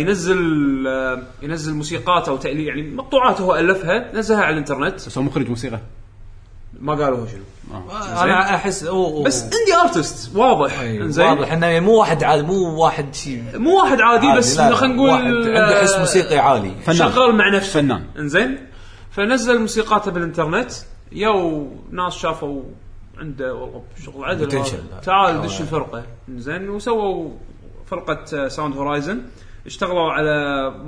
ينزل آه ينزل موسيقات أو تأليف يعني مقطوعات هو ألفها نزلها على الإنترنت. بس هو مخرج موسيقى؟ ما قالوا هو شنو. أنا احس أوه بس indie artist واضح. انزين واضح. انه يعني مو واحد عادي مو واحد شيء مو واحد عادي, عادي، بس خلينا نقول واحد عنده حس آه، موسيقي عالي. فنان. شغال مع نفسه. فنان. انزين فنزل موسيقاته بالإنترنت. يو ناس شافوا عنده والله شغل عدل. تعال دش. الفرقة. انزين وسووا فرقة Sound Horizon اشتغلوا على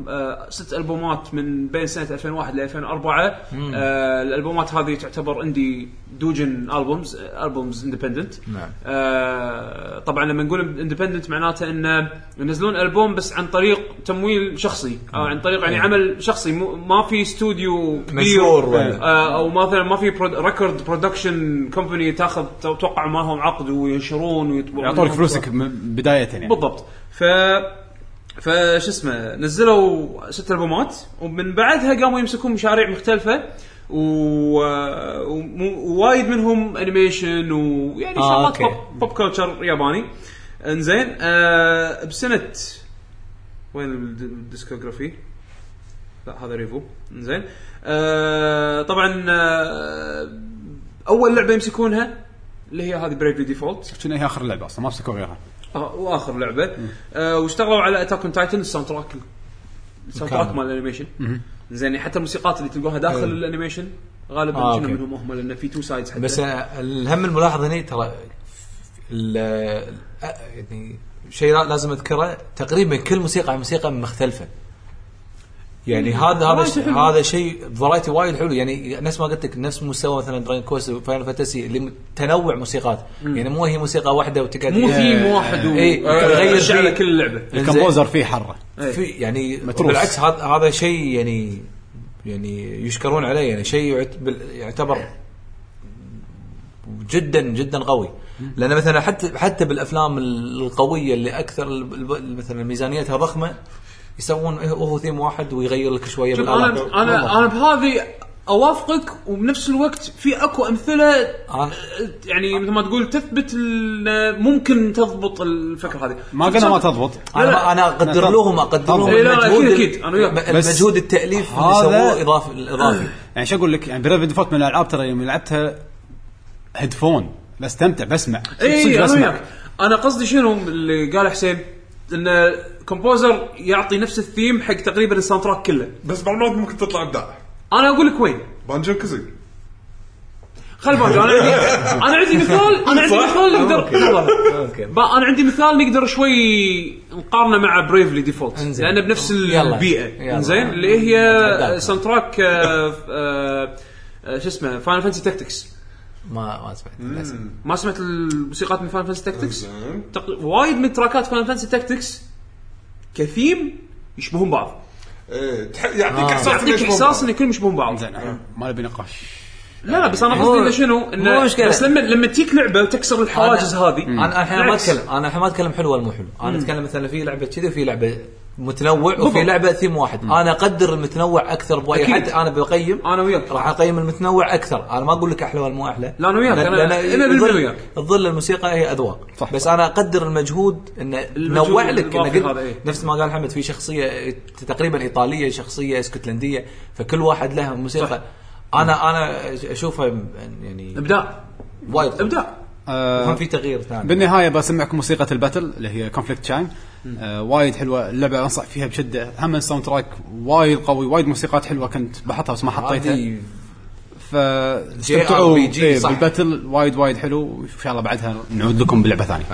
آه، ست ألبومات من بين سنة 2001 ل 2004 آه الألبومات هذه تعتبر indie doujin albums albums independent نعم. آه طبعا لما نقول independent معناته انه ينزلون ألبوم بس عن طريق تمويل شخصي أو عن طريق يعني عمل شخصي. ما في استوديو مشهور آه أو مثلا ما في record production company تاخذ توقع معهم عقد وينشرون ويطبعون. يعطونك فلوسك بداية يعني. بالضبط. ف فش اسمه نزلوا ست ألبومات ومن بعدها قاموا يمسكون مشاريع مختلفة و... ووايد منهم animation ويعني آه، شغلات. pop, pop culture ياباني إنزين آه بسنة وين الد- ال discography؟ لا هذا Revo إنزين آه طبعا آه أول لعبة يمسكونها اللي هي هذه Bravely Default كنا هي آخر لعبة أصلا ما مسكوا غيرها آه، واخر لعبة. آه واشتغلوا على Attack on Titan ال soundtrack ال soundtrack. مال ال animation زين حتى الموسيقات اللي تلقوها داخل إيه. ال animation غالبا آه، شنو. منهم هم لأن في two sides حتى بس أنا الهم الملاحظ هني ترى ال- يعني شيء لا- لازم أذكره تقريبا كل موسيقى موسيقى مختلفة. يعني هذا هذا. هذا شيء ف variety وايد حلو. يعني نفس ما قلت لك نفس مستوى مثلا Dragon Quest و Final Fantasy اللي تنوع موسيقات. يعني مو هي موسيقى واحدة وتقعد مو ثيم واحد و إيه، آه، يغير على. كل لعبة. الكمبوزر فيه حرة. إيه. في يعني متروس. بالعكس هذا هذا شيء يعني يعني يشكرون عليه. يعني شيء يعتبر جدا جدا قوي. لأن مثلا حتى حتى بالأفلام القوية اللي أكثر ال- ال- مثلا ميزانيتها ضخمة يسوون إيه هو ثيم واحد ويغير لك شوية أنا أنا أنا بهذه أوافقك وبنفس الوقت في أكو أمثلة أنا- يعني مثل ما تقول تثبت ممكن تضبط الفكرة هذه. ما قلنا ما تضبط. أنا أنا أقدر لهم أقدر لهم إيه، لا، لا، المجهود أكيد، أكيد، أنا وياك. بس المجهود التأليف اللي هذا- سووه إضافي. الاضافي يعني شو أقول لك؟ يعني Bravely Default من الألعاب ترى يوم لعبتها headphone بستمتع بسمع. اي أنا بسمع. وياك. أنا قصدي شنو؟ اللي قال حسين. إن composer يعطي نفس الثيم حق تقريبا ال soundtrack كله بس بعض ممكن تطلع إبداع أنا أقول لك وين Banjo-Kazooie خلي بالك أنا عندي أنا عندي مثال [laughs] أنا عندي؟ مثال نقدر. با- أنا عندي مثال نقدر شوي نقارنه مع Bravely Default. لأنه بنفس يلا. البيئة. إنزين اللي هي تفضل. soundtrack آه، آه، آه، شو اسمه فاينل فانسي تاكتكس ما ما سمعت للأسف ما سمعت الموسيقات من Final Fantasy Tactics زين. تق... وايد من track ات Final Fantasy Tactics كثيم يشبهون بعض إيه، تح- يعطيك آه. إحساس إنه يعطيك إحساس بعض. ان كلهم يشبهون بعض زين ما نبي نقاش لا لا بس أنا قصدي إنه شنو إنه مو مشكلة. بس لما لما تجيك لعبة وتكسر الحواجز هذه أنا الحين ما بالعكس. اتكلم أنا الحين ما أتكلم حلو ولا مو حلو أنا أتكلم مثلا في لعبة كذي وفي لعبة متنوع وفي لعبة ثيم واحد. أنا أقدر المتنوع أكثر باي أكيد. حد أنا بقيم أنا وياك. راح أقيم المتنوع أكثر. أنا ما أقول لك أحلى ولا مو أحلى. لا، أنا وياك. وياك. تظل الموسيقى هي أذواق. صح. بس أنا أقدر المجهود انه المجهود نوع لك. هذا، إيه. نفس ما قال حمد في شخصية تقريبا إيطالية شخصية إسكتلندية فكل واحد له موسيقى. أنا أنا أشوفها يعني إبداع. وايد. إبداع. ما في تغيير ثاني. بالنهاية بسمعكم موسيقى ال battle اللي هي Conflict's Chime آه وايد حلوة اللعبة أنصح فيها بشدة. هم ال soundtrack وايد قوي وايد موسيقات حلوة كنت بحطها بس ما حطيتها. فاستمتعوا. بال battle وايد وايد حلو وإن شاء الله بعدها نعود لكم بلعبة ثانية.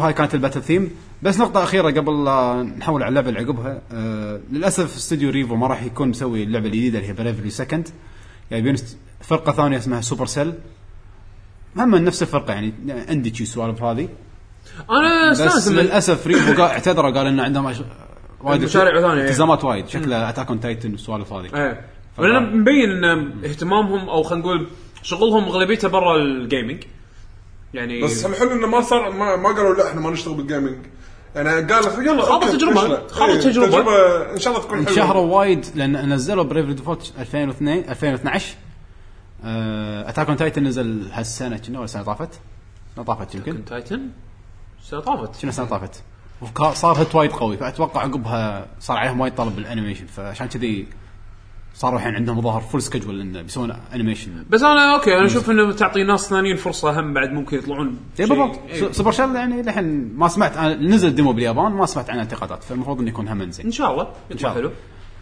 وهاي كانت ال battle theme. بس نقطة أخيرة قبل لا نحول على اللعبة اللي عقبها. آه للأسف استوديو Revo ما راح يكون مسوي اللعبة الجديدة اللي هي Bravely Second جايبين است- فرقة ثانية اسمها supercell هم من نفس الفرقة يعني عندي شي سوالف هذه. أنا بس للأسف Revo قا- اعتذروا قال إن عندهم أش... وايد مشاريع ثانية،. التزامات وايد. شكله Attack on Titan والسوالف هذه. إيه. مبين إن اهتمامهم أو خلينا نقول شغلهم أغلبيته برا ال gaming يعني بس الحلو إنه ما صار ما, ما قالوا لا إحنا ما نشتغل بال gaming يعني قال يلا خاضوا. فشلة. خاضوا إيه، تجربة. تجربة إن شاء الله تكون حلوة انشهروا وايد لأن نزلوا Bravely Default 2002 2012 Attack on Titan نزل هالسنة كنا ولا السنة طافت؟ السنة طافت يمكن Titan السنة طافت شنو السنة طافت وكا- صار hit وايد قوي فأتوقع عقبها صار عليهم وايد طلب بال animation فعشان كذي صاروا الحين عندهم ظهر full schedule انه بيسوون animation بس أنا okay أنا أشوف إنه تعطي ناس ثانيين فرصة هم بعد ممكن يطلعون اي بالضبط. إيه. سو- supercell يعني للحين ما سمعت أنا نزل demo باليابان ما سمعت عنه انتقادات فالمفروض إنه يكون هم زين إن شاء الله إن يطلع حلو.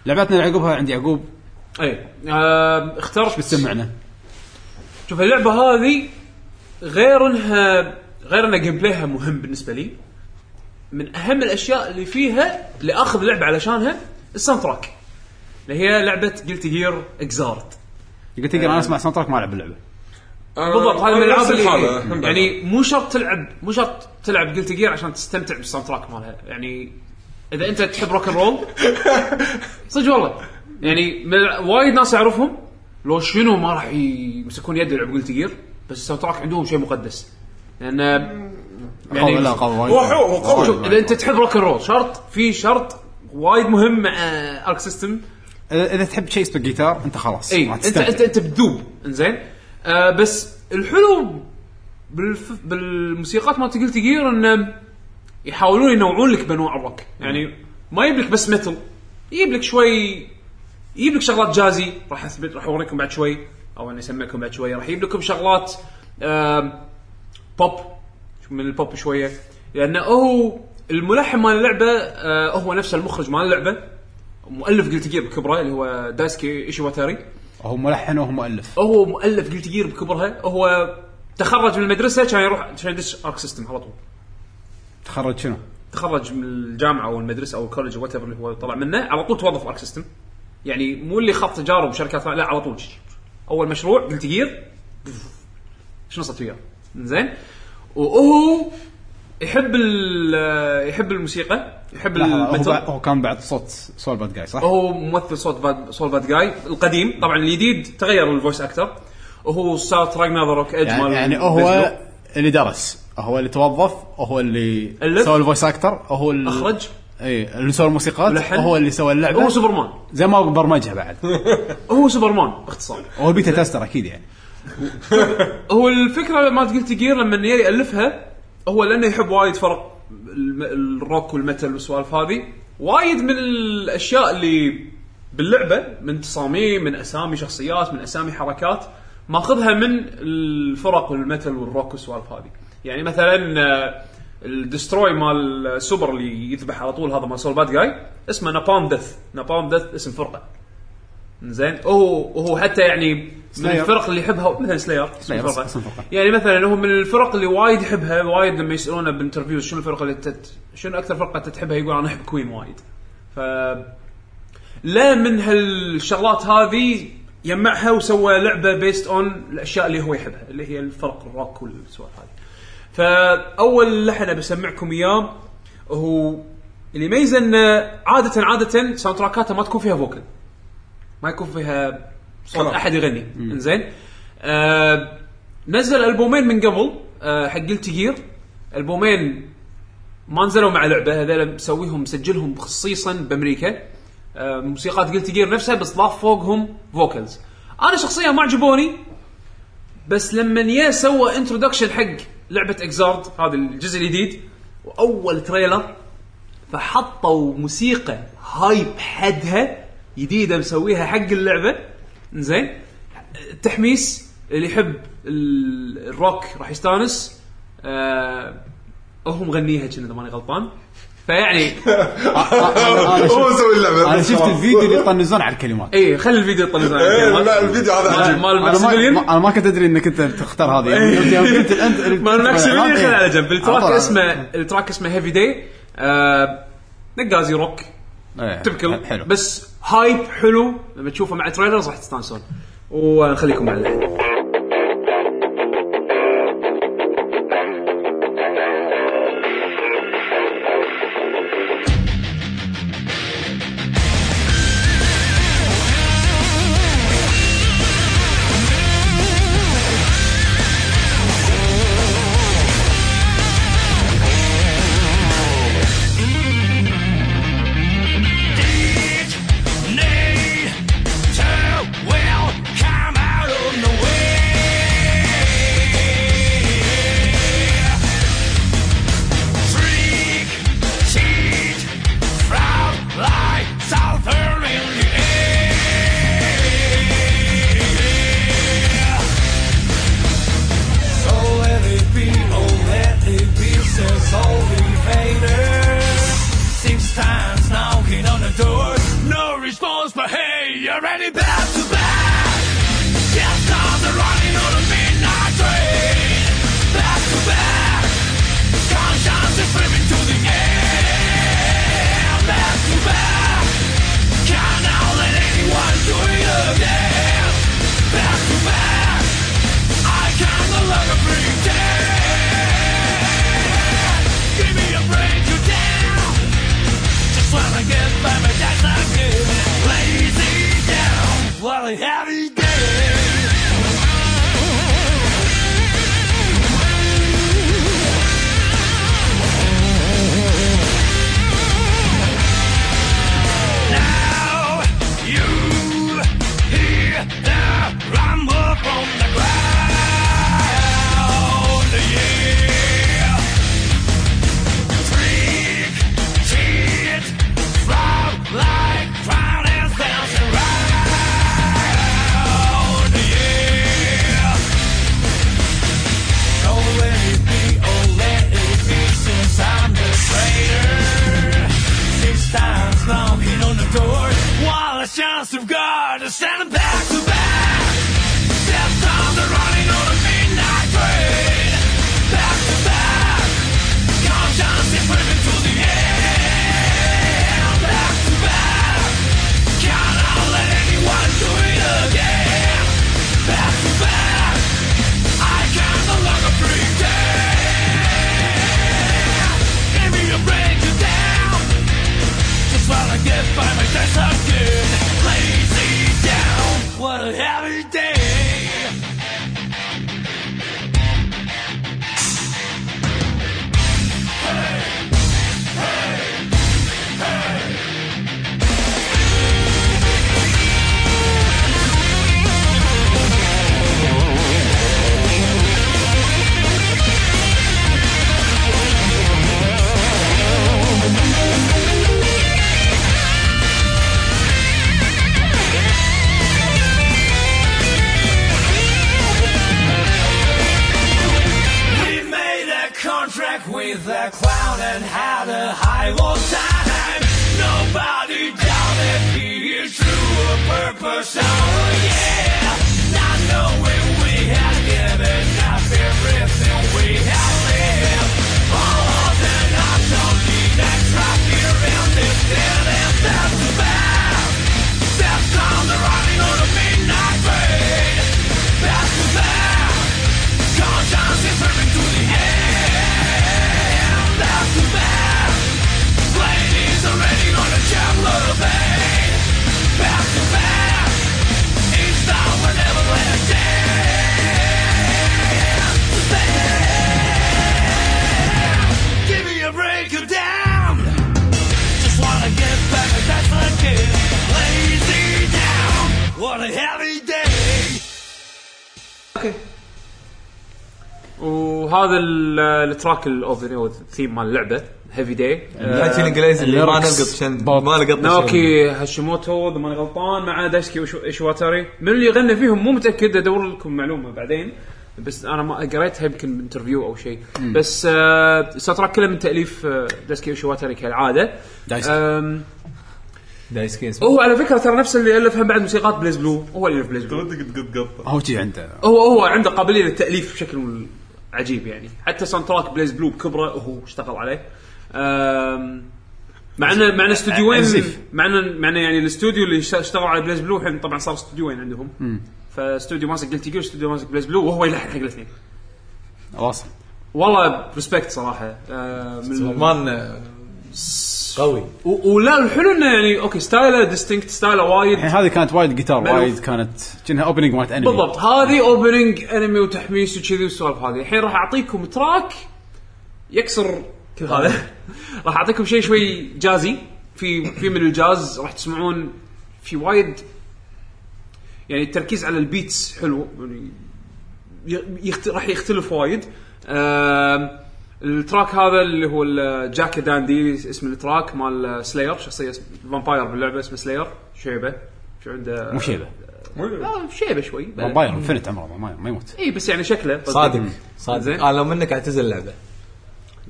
لعبتنا اللي عقبها عندي يعقوب. اي آه اخترت بتسمعنا؟ شوف اللعبة هذه غير انها غير إن gameplay ها مهم بالنسبة لي. من أهم الأشياء اللي فيها اللي اخذ لعبة علشانها ال soundtrack. اللي هي لعبة Guilty Gear Xrd قلت تقدر أنا أسمع soundtrack ما ألعب اللعبة. أنا- بالضبط هذا من الألعاب اللي يعني مو شرط تلعب مو شرط تلعب Guilty Gear عشان تستمتع بال soundtrack مالها. يعني إذا أنت تحب rock roll [laughs] صدق والله. يعني من وايد ناس اعرفهم لو شنو ما راح يمسكون يد يلعب Guilty Gear بس ال soundtrack عندهم شيء مقدس. لأن قوي لا قوي وايد. هو قوي. إذا أنت تحب rock roll شرط في شرط وايد مهم مع Arc System اذا تحب شيء اسمه جيتار أنت خلاص. إي انت. انت أنت بتذوب إنزين. آه بس الحلو بالف... بالموسيقات مالت Guilty Gear انه يحاولون ينوعون لك بأنواع الروك. يعني ما يجيب لك بس metal يجيب لك شوي يجيب لك شغلات jazzy. راح اثبت راح أوريكم بعد شوي أو أنا أسمعكم بعد شوي. راح يجيب لكم شغلات آم، بوب من البوب شوية. لأنه هو الملحن مال اللعبة آه هو نفسه المخرج مال اللعبة. مؤلف Guilty Gear بكبره اللي هو Daisuke Ishiwatari هو ملحن وهو مؤلف. هو مؤلف Guilty Gear بكبرها هو تخرج من المدرسة كان يروح عشان يدش Arc System على طول. تخرج شنو؟ تخرج من الجامعة أو المدرسة أو ال college أو اللي هو طلع منه على طول توظف Arc System يعني مو اللي خط تجارب شركات لا على طول. أول مشروع Guilty Gear شنو صرت وياه زين. وهو يحب يحب الموسيقى. يحب لحظة، هو, هو كان بعد صوت Sol Badguy صح؟ هو ممثل صوت باد Sol Badguy القديم طبعا الجديد تغير ال voice actor وهو ستارت راجناروك ايج يعني, مال يعني هو اللي درس هو اللي توظف هو اللي. سوى ال voice actor هو اللي أخرج. إي اللي سوى الموسيقات. هو اللي سوى اللعبة. هو سوبرمان زي ما برمجها بعد. [laughs] هو سوبرمان باختصار هو beta tester أكيد يعني. [laughs] هو الفكرة ما Guilty Gear لما يألفها هو لأنه يحب وايد فرق. ال rock وال metal والسوالف هذه وايد من الأشياء اللي باللعبة من تصاميم من أسامي شخصيات من أسامي حركات ماخذها من الفرق وال metal وال rock والسوالف هذه. يعني مثلا آه، ال destroy مال السوبر اللي يذبح على طول هذا مال Sol Badguy اسمه Napalm Death Napalm Death اسم فرقة. زين؟ وهو وهو حتى يعني من. الفرق اللي يحبها مثلا سلاير. اسم فرقة. يعني مثلا هو من الفرق اللي وايد يحبها وايد لما يسألونه ب interviews شنو الفرقة اللي تت... شنو أكثر فرقة أنت تحبها يقول أنا أحب Queen وايد ف لا من هالشغلات هذه جمعها وسوى لعبة based on الأشياء اللي هو يحبها اللي هي الفرق الروك والسوالف هذه فأول لحن بسمعكم إياه هو اللي يميزه إنه عادة عادة soundtrackاته ما تكون فيها vocal ما يكون فيها صوت. أحد يغني. إنزين. آه نزل ألبومين من قبل آه حق Gear ألبومين ما نزلوا مع لعبة هذول مسويهم مسجلهم خصيصا بأمريكا. آه موسيقات Guilty Gear نفسها بس ضاف فوقهم vocals أنا شخصيا ما عجبوني بس لما يا سوى introduction حق لعبة Xrd هذا الجزء الجديد وأول trailer فحطوا موسيقى hype حدها جديدة مسويها حق اللعبة. زين. التحميس اللي يحب ال- الروك راح يستانس. آه هو مغنيها كنا اذا ماني غلطان. فيعني [laughs] أنا هو شفت مسوي اللعبة. أنا شفت. الفيديو اللي يطنزون على الكلمات. إيه خلي الفيديو يطلع إيه، لا الفيديو هذا عجيب. مال أنا ما, Maximilian ما- أنا ما كنت أدري إنك أنت بتختار هذه. قلت انت [laughs] مال Maximilian خلي على جنب. ال track. اسمه ال track اسمه Heavy Day آه نقازي روك إيه، تبكل حلو. بس hype حلو. لما تشوفه مع trailers راح تستانسون. ونخليكم مع اللحن ال track ال open أو الثيم مال اللعبة Heavy Day الحكي الانجليزي اللي ما نلقط بوب. ما لقط ناوكي هاشيموتو إذا ماني غلطان مع دايسكي وشو- إيشواتاري. من اللي يغني فيهم مو متأكد أدور لكم معلومة بعدين. بس أنا ما قريتها يمكن ب interview أو شيء. بس آه ال soundtrack كله من تأليف آه دايسكي ايشواتاري كالعادة. دايسكي. دايسكي هو على فكرة ترى نفس اللي ألف هم بعد موسيقات BlazBlue هو اللي الف BlazBlue هو عنده. هو هو عنده قابلية للتأليف بشكل عجيب يعني. حتى soundtrack BlazBlue بكبره هو اشتغل عليه. أم، مع ان مع ان استوديوين عزيف. مع ان مع ان يعني الاستوديو اللي اشت- اشتغلوا على BlazBlue الحين طبعا صار استوديوين عندهم. فاستوديو ماسك Guilty Gear استوديو ماسك BlazBlue وهو يلحن حق الاثنين. واصل. والله respect صراحة. من قوي. و- ولا الحلو إنه يعني okay styleه distinct styleه وايد. الحين هذه كانت وايد جيتار. وايد كانت كأنها opening مالت انمي بالضبط. هذه opening anime وتحميس وكذي والسوالف هذه. الحين راح أعطيكم track يكسر كل هذا. [laughs] راح أعطيكم شيء شوي jazzy. في في من الجاز راح تسمعون في وايد يعني التركيز على ال beats حلو. يعني يخت... راح يختلف وايد. آم، ال track هذا اللي هو الجاكا dandy اسم ال track مال Slayer شخصية vampire باللعبة اسمه Slayer شيبة. شو عنده؟ مو شيبة. آه شيبة. شوي. vampire infinite عمره ما, ما يموت. اي بس يعني شكله. صادق صادق. زين. أنا لو منك اعتزل اللعبة.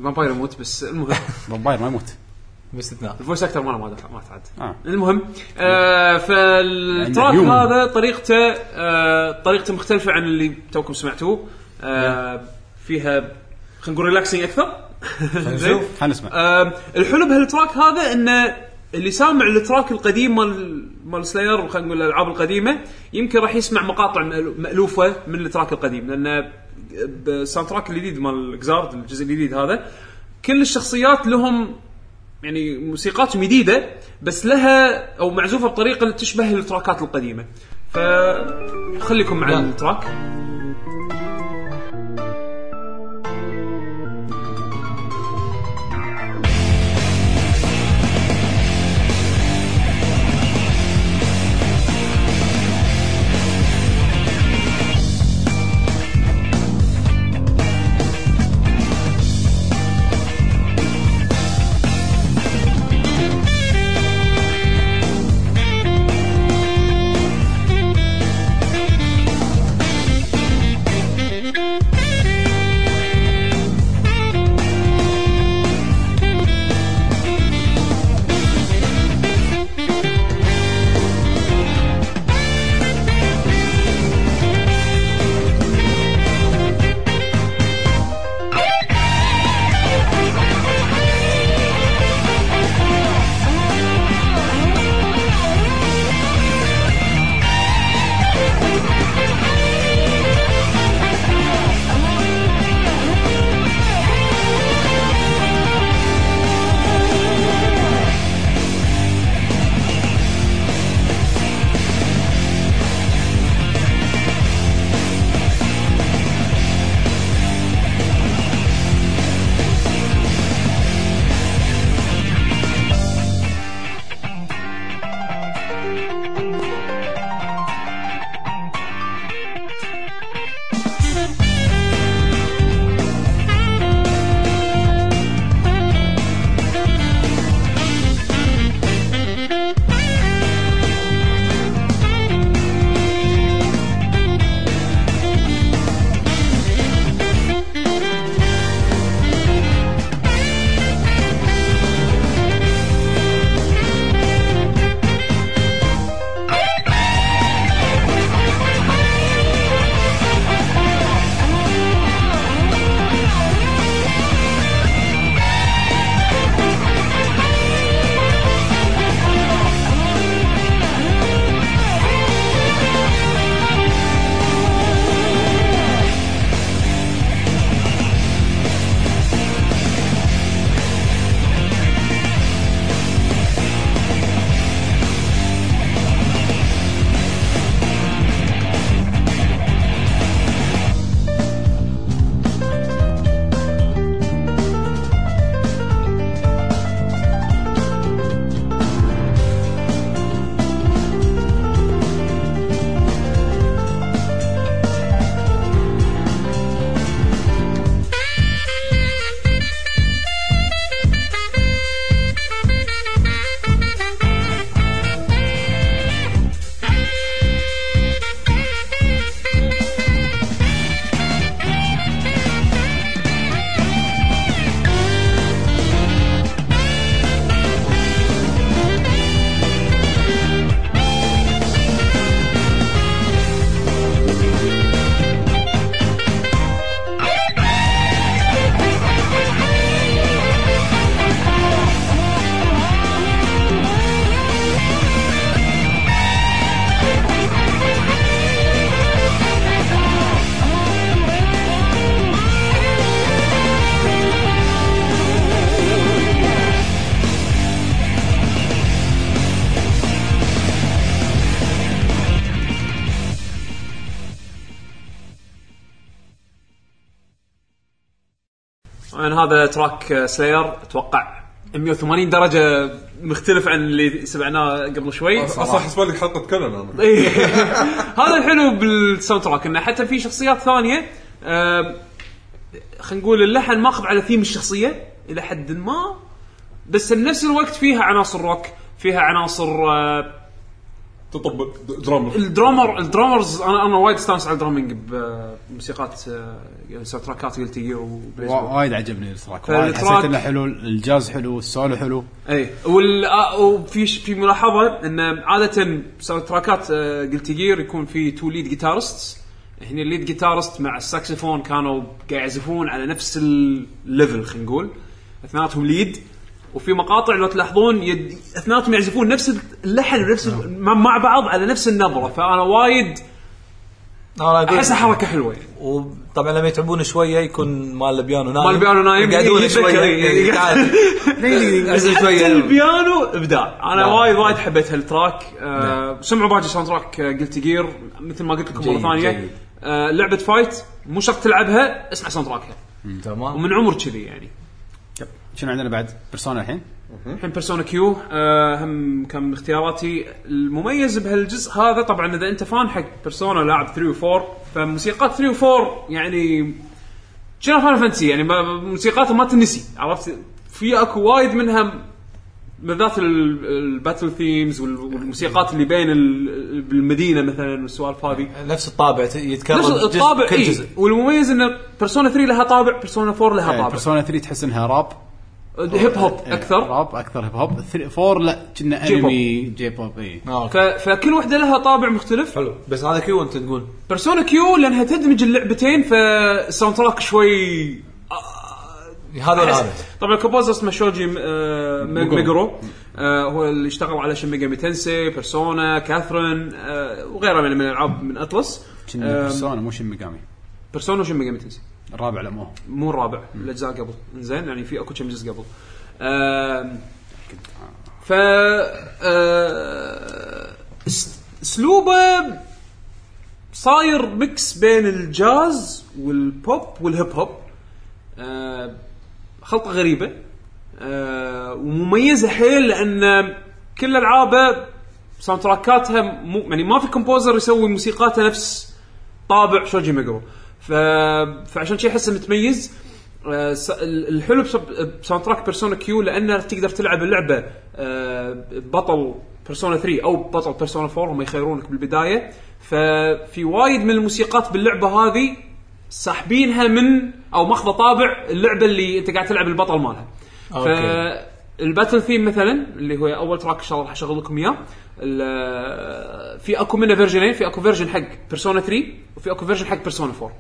vampire يموت بس المهم. [laughs] vampire ما يموت. باستثناء ال voice actor ماله ما دخل- ما تعد. آه. المهم آه فال track. هذا طريقته آه طريقته مختلفة عن اللي توكم سمعتوه. آه فيها خلينا نقول relaxing أكثر. [laughs] زين. نشوف. خلينا نسمع. آه الحلو بهال track هذا إنه اللي سامع ال track القديم مال مال Slayer خلينا نقول الألعاب القديمة يمكن راح يسمع مقاطع مألوفة من ال track القديم لأن بال soundtrack الجديد مال Xrd الجزء الجديد هذا كل الشخصيات لهم يعني موسيقاتهم جديده بس لها أو معزوفة بطريقة تشبه ال trackات القديمة. فخليكم مع. ال track. طبعا هذا track Slayer أتوقع 180 درجة مختلف عن اللي سمعناه قبل شوي. أصلا حسب لك حلقه كلن أنا. [laughs] إيه. هذا الحلو بال soundtrack إنه حتى في شخصيات ثانية آم، خلينا نقول اللحن ماخذ على ثيم الشخصية إلى حد ما بس بنفس الوقت فيها عناصر روك فيها عناصر آه، تطبق drummer. ال drummer ال drummers أنا أنا وايد أستانس على ال drumming بموسيقات آه، يعني soundtrackات Guilty وايد عجبني ال track وايد حسيت إنه حلو الجاز حلو السولو حلو. اي وال آه، وفي ش- في ملاحظة إن عادة soundtrackات Guilty Gear يكون في two lead guitarist هنا ال lead guitarist مع الساكسفون كانوا قاعد يعزفون على نفس ال level خلينا نقول. اثنيناتهم lead وفي مقاطع لو تلاحظون يد... اثنيناتهم يعزفون نفس اللحن ونفس مع بعض على نفس النبرة. فأنا وايد احسها حركة حلوة. يعني وطبعا لما يتعبون شوية يكون مال البيانو نايم. مال البيانو نايم. يقعدون يتذكر، شوية. إيه. إيه، [laughs] حتى البيانو إبداع. أنا نعم. وايد وايد حبيت هال track. آه سمعوا باقي soundtrack Guilty Gear مثل ما قلت لكم مرة ثانية. آه لعبة fight مو شرط تلعبها اسمع soundtrackها تمام. ومن عمر كذي يعني. شنو عندنا بعد؟ Persona الحين؟ الحين Persona Q آه هم كان من اختياراتي. المميز بهالجزء هذا طبعا إذا أنت fan حق Persona لاعب 3 و4 فموسيقات 3 و4 يعني شنو fan فانتسي يعني ما- موسيقاتها ما تنسي عرفت؟ في أكو وايد منها بالذات ال- ال battle themes وال- والموسيقات اللي بين ال- بالمدينة مثلا والسوالف هذه. نفس الطابع يتكرر نفس جزء- الطابع كل إيه. جزء. والمميز إن Persona 3 لها طابع Persona 4 لها طابع. Persona 3 تحس إنها rap hip hop إيه، أكثر. راب أكثر hip hop 4 لا كنا J-pop. أنمي J-pop اي آه، ف... فكل وحدة لها طابع مختلف. حلو. بس هذا Q أنت تقول. Persona Q لأنها تدمج اللعبتين ف ال soundtrack شوي هذا ولا هذا؟ طبعا ال composer اسمه Shoji آه Meg- Meguro آه هو اللي اشتغل على Shin Megami Tensei Persona Catherine آه وغيرها من من الألعاب من Atlus Persona مو Shin Megami. Persona و Shin Megami Tensei الرابع لا مو. مو الرابع الاجزاء قبل. زين يعني في أكو كم جزء قبل ف آه، اس- أسلوبه صاير mix بين الجاز وال pop وال hip hop آه، خلطة غريبة. آه، ومميزة حيل لأن كل ألعابه soundtrack اتها مو يعني ما في composer يسوي موسيقاتها نفس طابع Shoji Meguro. ف... فعشان جذي احسه متميز آه، الحلو ب soundtrack Persona Q لأنه تقدر تلعب اللعبة آه، بطل Persona 3 أو بطل Persona 4 هم يخيرونك بالبداية ففي وايد من الموسيقات باللعبة هذه ساحبينها من أو ماخذة طابع اللعبة اللي أنت قاعد تلعب البطل مالها Okay. فال battle theme مثلا اللي هو أول track إن شاء الله راح أشغل لكم إياه. في أكو منه version ين في أكو version حق Persona 3 وفي أكو version حق Persona 4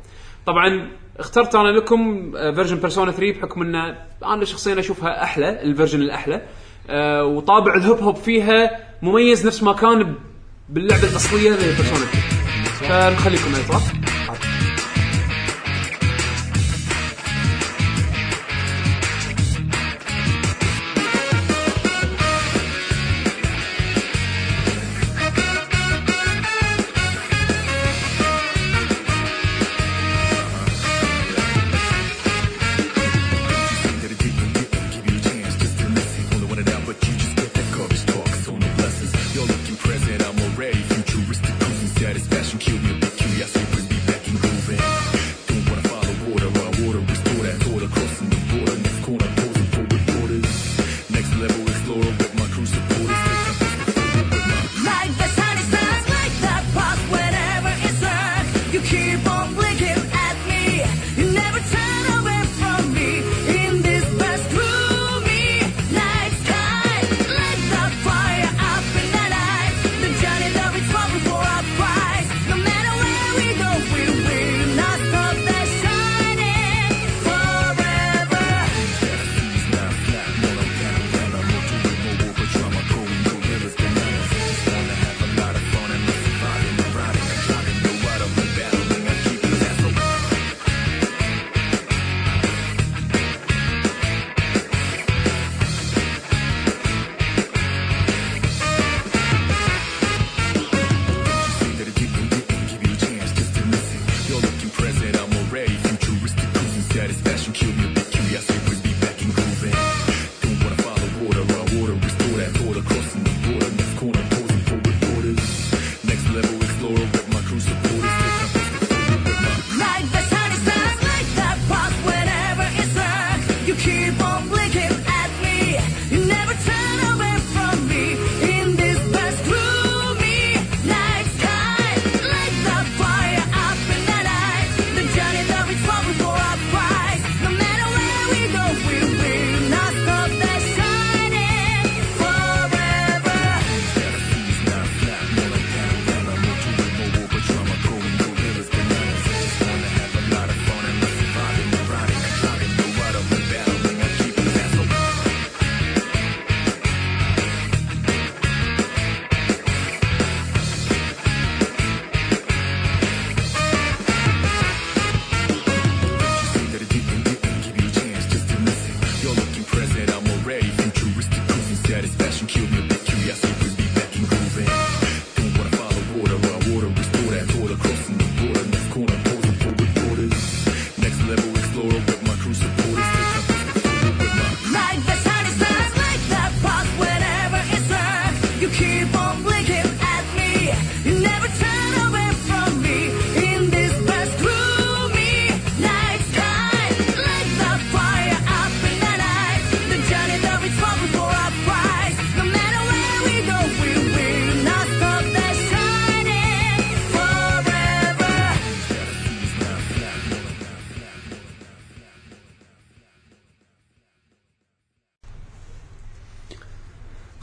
طبعا اخترت أنا لكم version Persona 3 بحكم إن أنا شخصيا أشوفها أحلى ال version الأحلى. آه، وطابع ال hip hop فيها مميز نفس ما كان باللعبة الأصلية ل Persona 3 فنخليكم على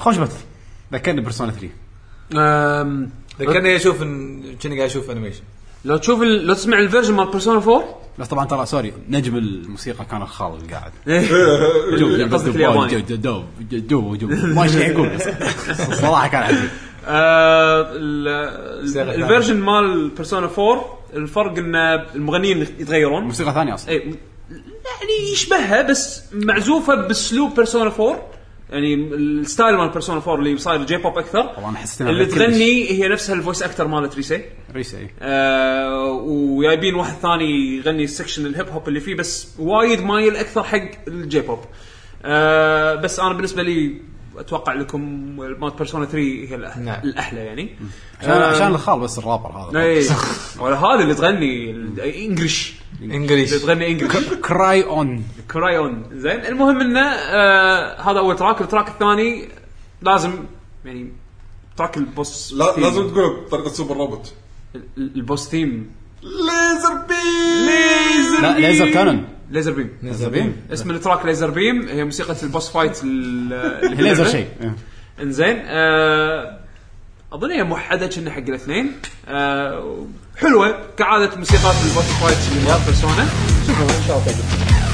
خوش بث ذكرني بيرسونا 3 أم، ذكرني أشوف إن- كأني قاعد أشوف انيميشن لو تشوف ال- لو تسمع الفيرجن مال بيرسونا 4 بس طبعا ترى سوري نجم الموسيقى كان الخال اللي قاعد [laughs] اللي [laughs] قصدك الياباني دوب دوب دوب ما إيش يقول بس [laughs] صراحة كان عجيب. آه، ال- ال- الفيرجن مال بيرسونا 4 الفرق إن المغنيين يتغيرون. موسيقى ثانية أصلا. اي يعني يشبهها بس معزوفة بأسلوب بيرسونا 4 يعني الستايل مال بيرسونا 4 اللي صاير جي بوب أكثر. طبعا حسيت اللي. تغني هي نفسها الفويس أكتر مالت ريسي ريسه إي. آه وجايبين واحد ثاني يغني السكشن الهيب هوب اللي فيه بس وايد مايل أكثر حق الجي بوب آه بس أنا بالنسبة لي أتوقع لكم مالت بيرسونا 3 هي الأح- نعم. الأحلى يعني. عشان عشان الخال بس الرابر هذا. [laughs] ولا هذا اللي تغني English اللي English تغني English carry on carry on زين المهم إنه آه هذا أول track ال track الثاني لازم يعني track ال boss لا. لازم تقول بطريقه super robot ال- ال boss theme laser bea- laser لا laser cannon laser beam laser beam اسم ال track laser beam هي موسيقى ال boss fight laser. شيء. إنزين آه أظن هي موحدة كنا حق الاثنين. آه حلوة كعادة موسيقات البوس فايت اللي مال بيرسونا شوفوا إن شاء الله.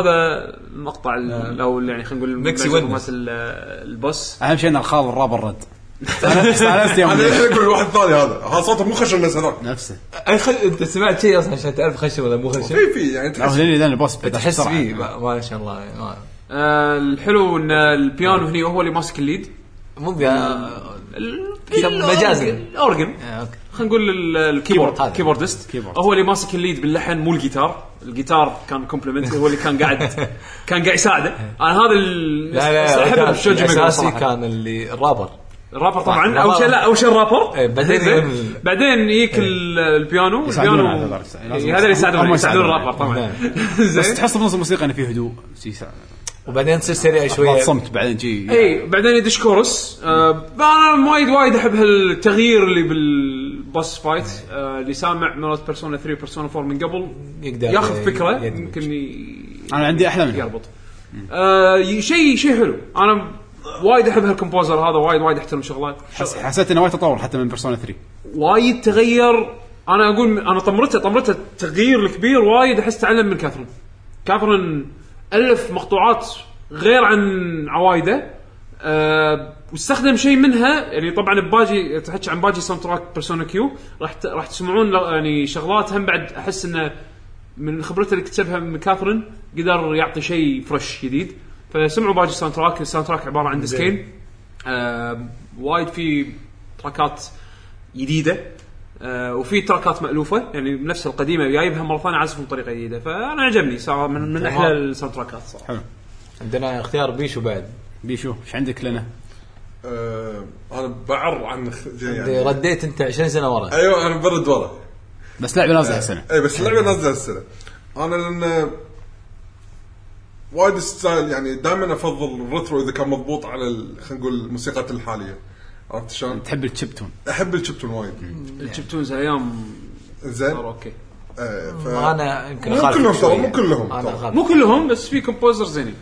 هذا مقطع ال- أو يعني خلينا نقول ميكسي ال- البوس. أهم شيء إن الخال الرابر رد [laughs] أنا استأنست يوم أنا أقول واحد ثاني هذا. هذا صوته مو خشن الناس هذاك. نفسه. أنت سمعت شيء أصلا عشان تعرف خشن ولا مو خشن؟ في في يعني تحس البوس تحس. فيه ما شاء الله آه الحلو إن البيانو هني هو اللي ماسك الليد. مو بيا ال- مجازاً. الاورجن آه، أوكي. خلينا نقول ال- الكيبورد هذا. كيبوردست. كيبورد. هو اللي ماسك الليد باللحن مو الجيتار. الجيتار كان كومبلمنت هو اللي كان قاعد [laughs] كان قاعد يساعده. أنا هذا ال- لا لا الأساسي. كان اللي الرابر. الرابر طبعا. أول شيء لا أول شيء الرابر. إيه، بعدين بعدين يجيك ال- البيانو. البيانو هذا إيه، هذا اللي يساعدون هم يساعدون. الرابر طبعا. نعم. [laughs] بس تحس بنص الموسيقى انه في هدوء. وبعدين تصير سريع شوية. صمت بعدين جي اي بعدين يدش كورس. آه أنا وايد وايد أحب هالتغيير اللي بال boss fight آه اللي سامع مرات Persona 3 Persona 4 من قبل يقدر ياخذ فكرة يدمج. يمكن ي- أنا عندي أحلى منها. يربط آه شيء شيء حلو. أنا وايد أحب هالكومبوزر هذا وايد وايد أحترم شغله. حس- حسيت إنه وايد تطور حتى من بيرسونا 3 وايد تغير. أنا أقول أنا طمرته طمرته التغيير الكبير وايد أحس تعلم من كاثرين. كاثرين ألف مقطوعات غير عن عوايده. أه واستخدم شيء منها يعني طبعا بباجي تحكي عن باجي ساوند تراك بيرسونا كيو راح ت- راح تسمعون يعني شغلات هم بعد أحس إنه من خبرته اللي اكتسبها من Catherine قدر يعطي شيء fresh جديد. فسمعوا باجي soundtrack ال soundtrack عبارة عن disc ين آه وايد في track ات جديدة. آه وفي track ات مألوفة يعني نفس القديمة جايبها مرة ثانية عازفهم بطريقه جديدة. فأنا عجبني صار من, من أحلى ال soundtrack ات صراحة. عندنا اختيار بيشو بعد. بيشو إيش عندك لنا؟ آه أنا بعر عن خ- يعني رديت أنت 20 سنة ورا. أيوه أنا برد ورا. بس لعبة نازلة هالسنة. اي بس اللعبه نازلة هالسنة. أنا لأن وايد ستايل يعني دائما أفضل الريترو إذا كان مضبوط على ال- خلينا نقول الموسيقات الحالية. عرفت شلون؟ تحب التشيب تون أحب الشبتون وايد. الشبتونز الأيام زين. أوكي. آه، ف... أنا يمكن مو كلهم ترى. مو كلهم. مو كلهم بس في كومبوزر زينين.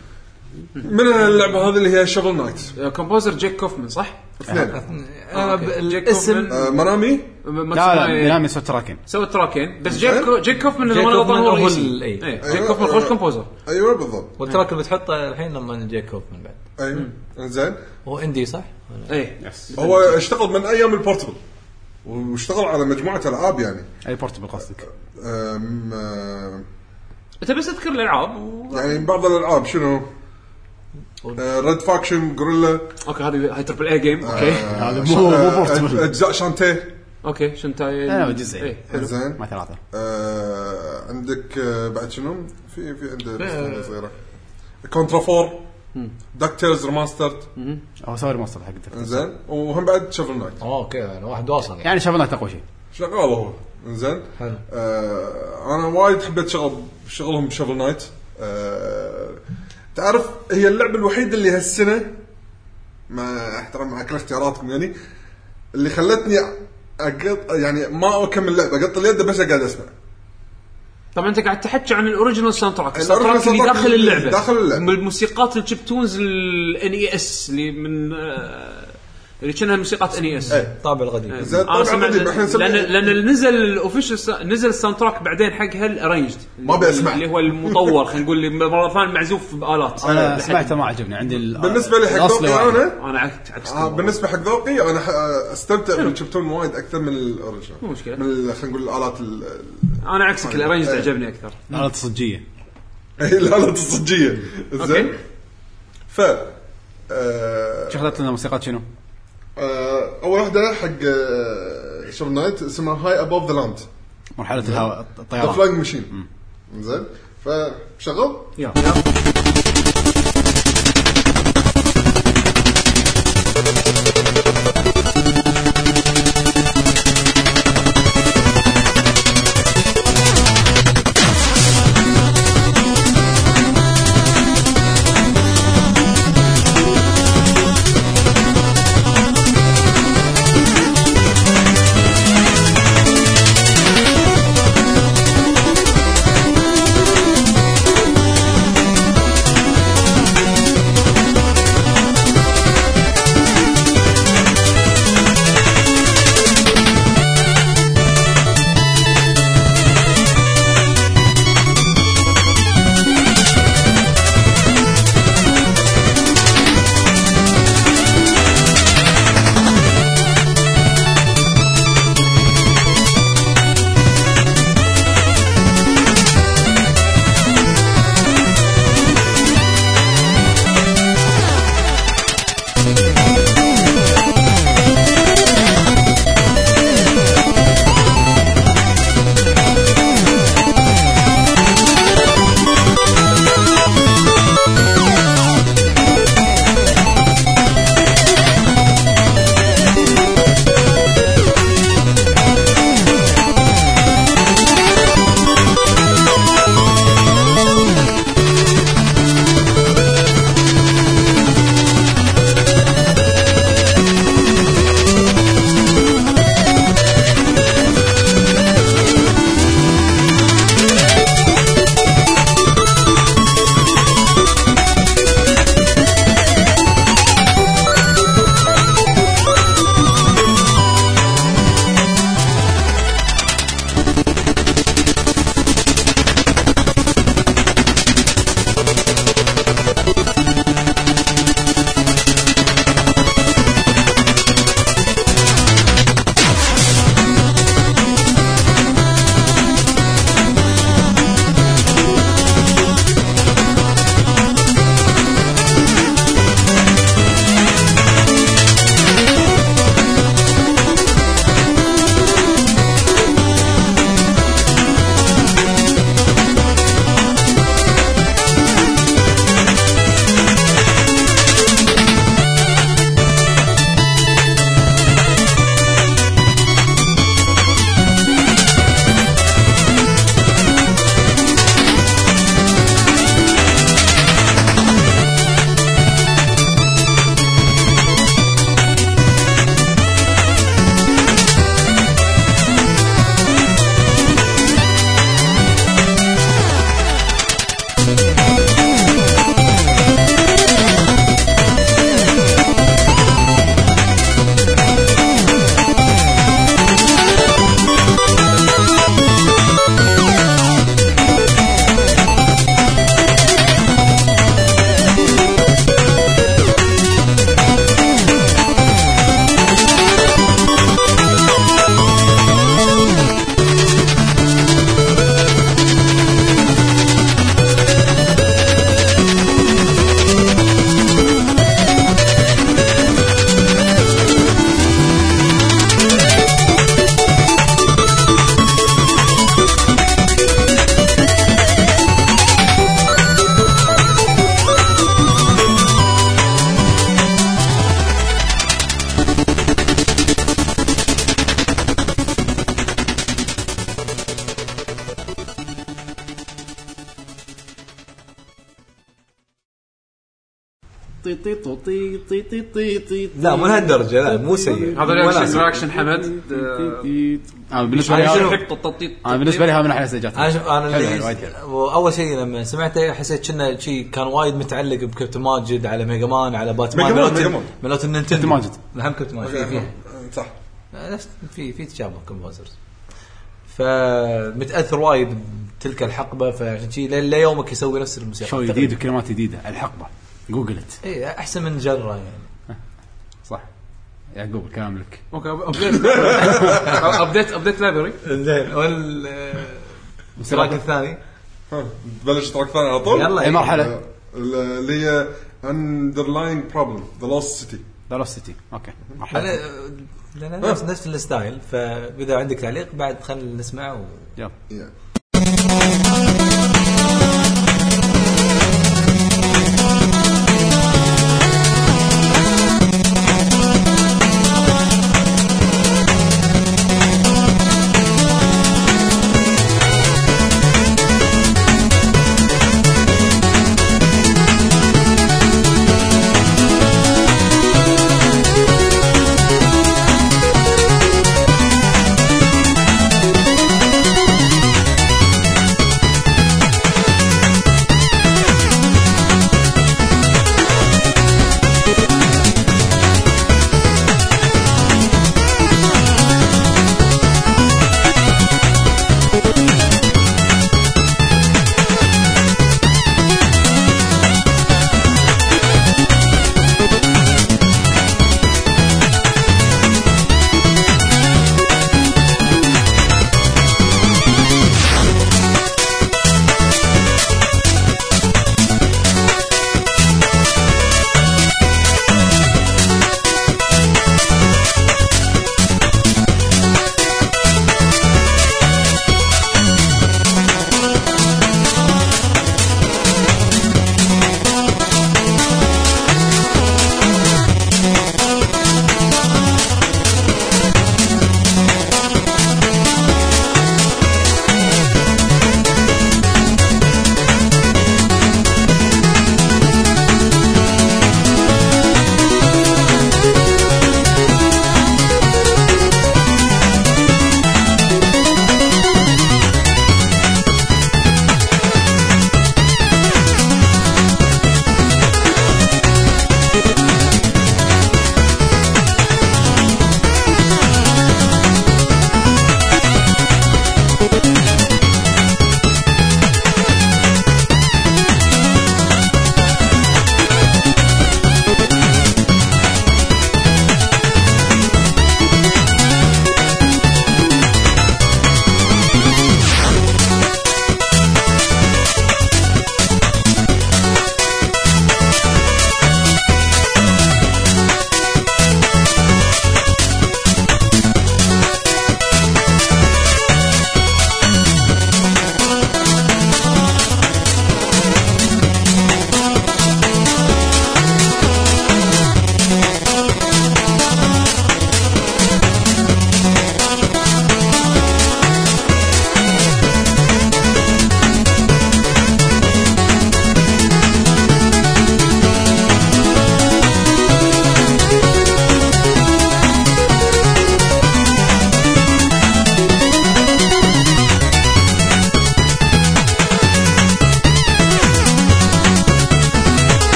من اللعبة هذه اللي هي Shovel Knight composer Jake Kaufman صح؟ اثنين. أنا ب- الاسم. آه، منامي لا لا تسمع- منامي سوت تراكين سوى تراكين. بس Jake Jake Kaufman إذا جيك ما غلطان Kaufman هو هو الرئيسي. ال-. إيه،. Jake Kaufman خوش composer أيوه. بالضبط. وال track اللي بتحطه الحين لما Jake Kaufman بعد. أيوه. زين. هو indie صح؟ إيه. هو اشتغل من أيام ال portable واشتغل على مجموعة ألعاب يعني. أي portable قصدك؟ أم، آه، أنت بس اذكر الألعاب و... يعني بعض الألعاب شنو؟ Red Faction Guerrilla okay هذه هاي triple A game okay. هذا مو مو portable اجزاء Shantae okay Shantae لا، لا، جزئين. حلو. زين. ما ثلاثة. آه، عندك آه، بعد شنو؟ في في عنده صغيرة. Contra 4 DuckTales Remastered هو سوى remaster حق التلفزيون. زين. وهم بعد Shovel Knight okay يعني واحد واصل يعني. يعني شغلات أقوى شيء. شغال هو. زين. حلو. آه أنا وايد حبيت شغل شغلهم ب Shovel Knight آه تعرف هي اللعبة الوحيدة اللي هالسنة مع احترام مع كل اختياراتكم يعني اللي خلتني أقط يعني ما أكمل لعبة أقط اليد بس أقعد أسمع طبعا أنت قاعد تحكي عن ال original soundtrack ال soundtrack اللي داخل اللعبة داخل اللعبة. من الموسيقات ال chiptunes ال NES اللي من آه، اللي كانها موسيقات NES إيه. الطابع القديم زين أنا طبعا سمعت قديم لأن لأن نزل ال official نزل ال soundtrack بعدين حقها ال arranged ما أبي أسمع. اللي هو المطور خلينا نقول اللي مرة ثانية معزوف بآلات أنا سمعته ما عجبني عندي ال- بالنسبة لي حق الأصلي ذوقي واحد. أنا أنا عكس عكس آه بالنسبة حق ذوقي أنا ح- آه، استمتع بال chiptune وايد أكثر من ال original مو مشكلة. من ال- خلينا نقول الالات ال- أنا عكسك ال arranged إيه. عجبني أكثر الآلات الصجية الآلات الصجية زين. ف آه، شغلت لنا موسيقات شنو؟ آه، أول واحدة حق آه، Shovel Knight اسمها High Above the Land مرحلة الهواء ذا الطيران flying machine زين. فشغل. يلا. طي طي طي طي لا مو لهالدرجه لا مو سيء هذا reaction حمد آه، أنا بالنسبة لي بالنسبة لي هذا من أحلى استديوهات أنا أنا. اول شيء لما سمعته حسيت كنا شيء كان وايد متعلق بكابتن ماجد على Mega Man على Batman Mega Man، ملوت- ال Nintendo كابتن ماجد. هم كابتن ماجد صح نفس في في تشابه composers فمتاثر وايد بتلك الحقبه فعشان شي ليومك يسوي نفس الموسيقى شو جديد وكلمات جديده الحقبه جوجلت اي أحسن من جرة يعني. [laughs] صح. يعقوب الكلام لك أوكي أبديت أبديت أبديت لايبرري زين. وال الاشتراك الثاني. ها، تبلش تراك ثاني على طول؟ يلا. اي مرحلة. اللي هي underlying problem the lost city. فيلوسيتي أوكي. مرحلة. لأن نفس نفس الستايل فإذا عندك تعليق بعد خلينا نسمع و... يلا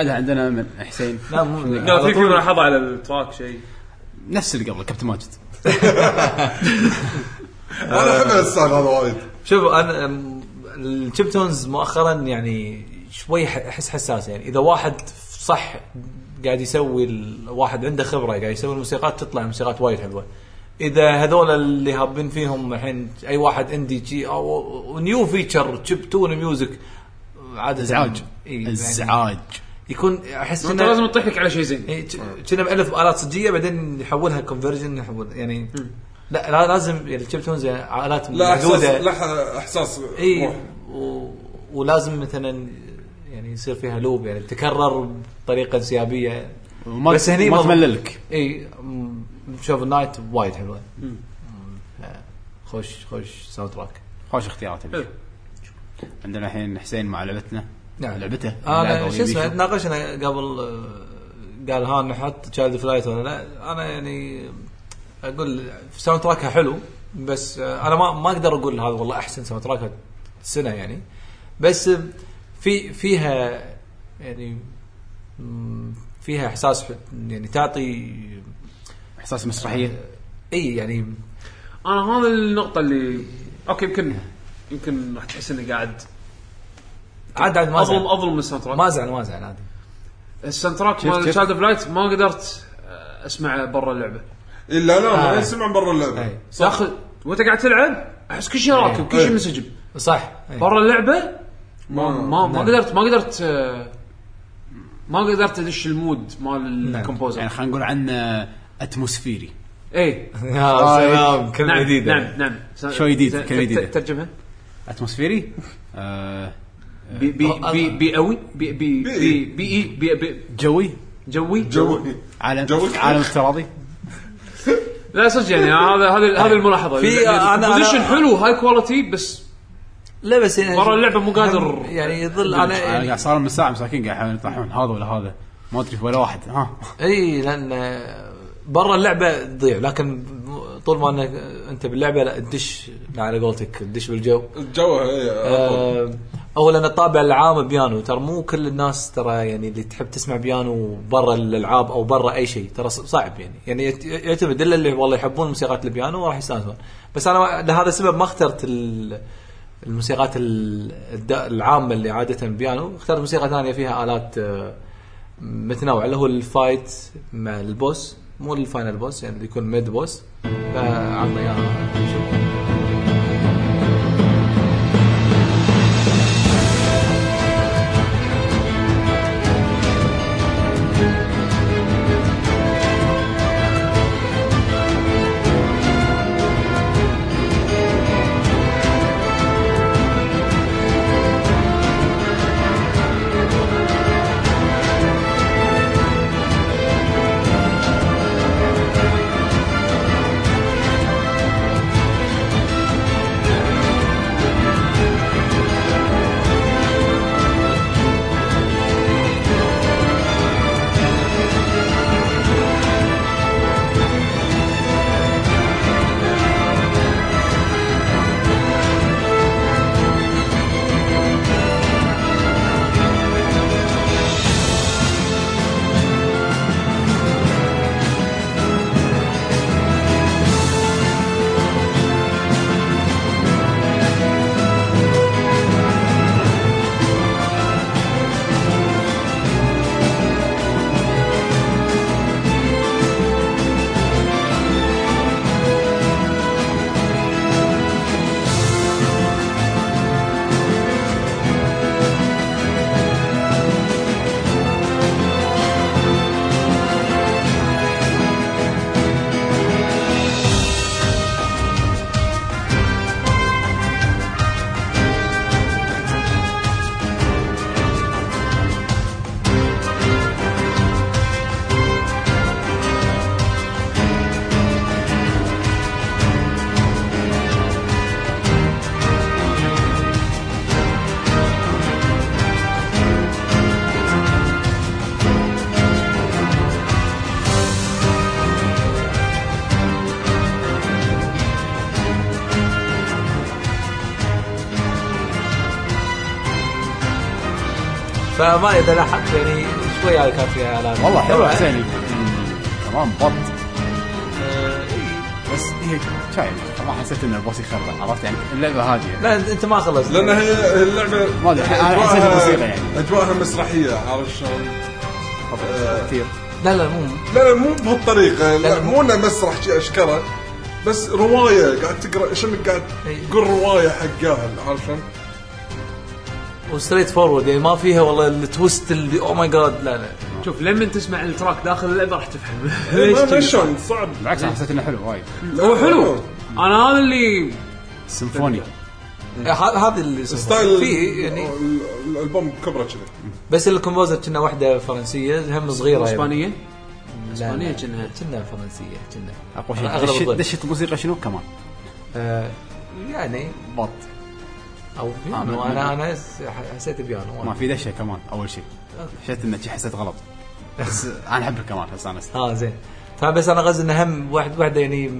بعدها عندنا من حسين. لا مو لا في في ملاحظه على ال track شيء. نفس اللي قبل كابتن ماجد. [laughs] أنا أحب ال style هذا وايد. شوف أنا أم، ال chiptunes مؤخرا يعني شوي أحس حساس يعني. إذا واحد صح قاعد يسوي واحد عنده خبرة قاعد يسوي الموسيقات تطلع موسيقات وايد حلوة. إذا هذول اللي هابين فيهم الحين أي واحد indie شي أو new feature chiptune music عادة ازعاج ازعاج يكون أحس أنت لازم تطيح لك على شيء زين. إيه، كأنه مألف آلات صجية بعدين يحولها conversion يحول يعني لا لا لازم يعني ال chiptunes يعني آلات لا احساس محدوده لا إحساس اي روح. و... ولازم مثلا يعني يصير فيها loop يعني تكرر بطريقة إنسيابية. وما بس هني ما تمللك. اي Shovel Knight وايد حلوة. خوش خوش soundtrack خوش اختيارات. عندنا الحين حسين مع لعبتنا. نعم. لعبته. لعبة أنا شو اسمه. تناقشنا قبل آه، قال ها نحط Child of Light ولا لا أنا يعني أقول soundtrack ها حلو بس آه، أنا ما ما أقدر أقول هذا والله أحسن soundtrack السنة يعني. بس آه، في فيها يعني فيها إحساس يعني تعطي إحساس مسرحية. إي يعني. أنا هذا النقطة اللي okay يمكن يمكن راح تحس إني قاعد عاد عاد ما اظلم زعل. اظلم ال soundtrack ما زعل ما زعل عادي. ال soundtrack شفت- مال شفت؟ Child of Light ما قدرت آه، اسمعه برا اللعبة. إيه، لا لا ما آه. يسمع برا اللعبة. أي. داخل. وأنت قاعد تلعب؟ أحس كل شيء راكب كل شيء إيه. منسجم. صح. إي. برا اللعبة؟ ما ما- ما نعم. قدرت ما قدرت آه، ما قدرت أدش المود مال نعم. الكومبوزر يعني خلينا نقول عنه اتموسفيري إيه. يا سلام كلمه نعم جديده نعم نعم. شو جديد، كلمة ت- جديدة. ترجمها اتموسفيري آه بي بي أه، بي بيئوي بي بي بي بيئي بي بي جوي؟ جوي؟ جوي. عالم جوي. عالم افتراضي؟ [laughs] لا صدق يعني هذا هذه هذه الملاحظة. في- يعني أنا- البوزيشن أنا- حلو هاي كواليتي بس لا بس يعني برا اللعبة مو قادر- يعني يظل أنا أنا قاعد يعني صار من ساعه مساكين قاعد يحاولون يطلعون هذا ولا هذا. ما أدري ولا واحد. ها. إي لأن برا اللعبة تضيع لكن طول ما انك أنت باللعبة لا تدش على قولتك تدش بالجو. الجو إيه، آه، اولا الطابع العام بيانو. ترى مو كل الناس ترى يعني اللي تحب تسمع بيانو برا الألعاب أو برا أي شيء. ترى صعب يعني. يعني يعتمد إلا اللي والله يحبون موسيقات البيانو راح يستانسون. بس أنا لهذا السبب ما اخترت ال- الموسيقات العامة اللي عادة بيانو. اخترت موسيقى ثانية فيها آلات آه، متنوعة اللي هو ال fight مع ال boss. مو ال final boss يعني يكون mid boss. فعطنا اياها فما إذا لاحظت يعني شوي هذه كانت فيها الات والله حلو. حسين كمان بط آه، إي. بس هي شايف ما حسيت ان البوس يخرب عرفت يعني اللعبة هادية لا أنت ما خلصت لأن هي اللعبة ما أدري، أنا حسيت الموسيقى يعني. اجواءها مسرحية عارف شلون؟ كثير لا لا مو لا لا مو بهالطريقة لا لا، مو إنه مسرح شي أشكره بس رواية قاعد تقرأ شنو قاعد إي. تقول رواية حقها عارف شلون؟ وستريت فورورد يعني ما فيها والله التويست اللي أو ماي جاد لا لا. شوف لما تسمع التراك داخل اللعبة راح تفهم. [laughs] كذي؟ شلون؟ صعب. بالعكس أنا حسيت إنه حلو وايد. هو حلو. أنا هذا اللي سيمفوني. ه- هذه اللي ستايل في يعني ال- ال- الالبوم كبره كذي. بس الكومبوزر كنا واحدة فرنسية هم صغيرة. يعني. إسبانية لا، كأنها. كنا فرنسية كنا. اقوى شيء. دشت الموسيقى شنو؟ كمان آه يعني بط. أو بيانو ما- أنا أنا س- حسيت بيانو. ما في دشه كمان أول شيء. حسيت شي حسيت غلط. بس [laughs] أنا احب الكمان استانست آه زين. فبس أنا قصدي انه هم واحد واحدة يعني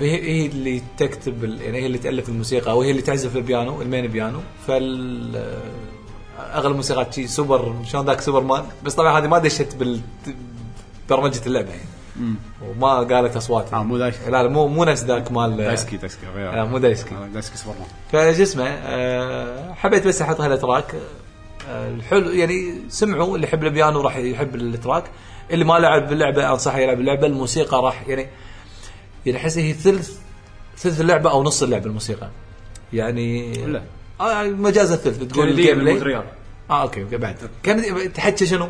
هي اللي تكتب يعني هي اللي تألف الموسيقى أو هي اللي تعزف البيانو المين بيانو. فال آه، أغلب الموسيقات شي سوبر شلون ذاك سوبر مان بس طبعا هذه ما دشت بال برمجة اللعبة يعني. وما قالت اصوات آه مو دايس لا مو مو نفس ذاك مال دايسكي دايسكي لا مو دايسكي. آه، دايسكي سوبر مان فشو اسمه آه، حبيت بس أحط هالتراك آه، الحلو يعني سمعوا اللي يحب البيانو راح يحب التراك. اللي ما لعب باللعبه أنصحه يلعب اللعبة الموسيقى راح يعني يعني أحس هي ثلث ثلث اللعبة أو نص اللعبة الموسيقى. يعني لا. آه مجازا ثلث تقول كنديه الجيم بلاي آه أوكي بعد. كان تحكي شنو؟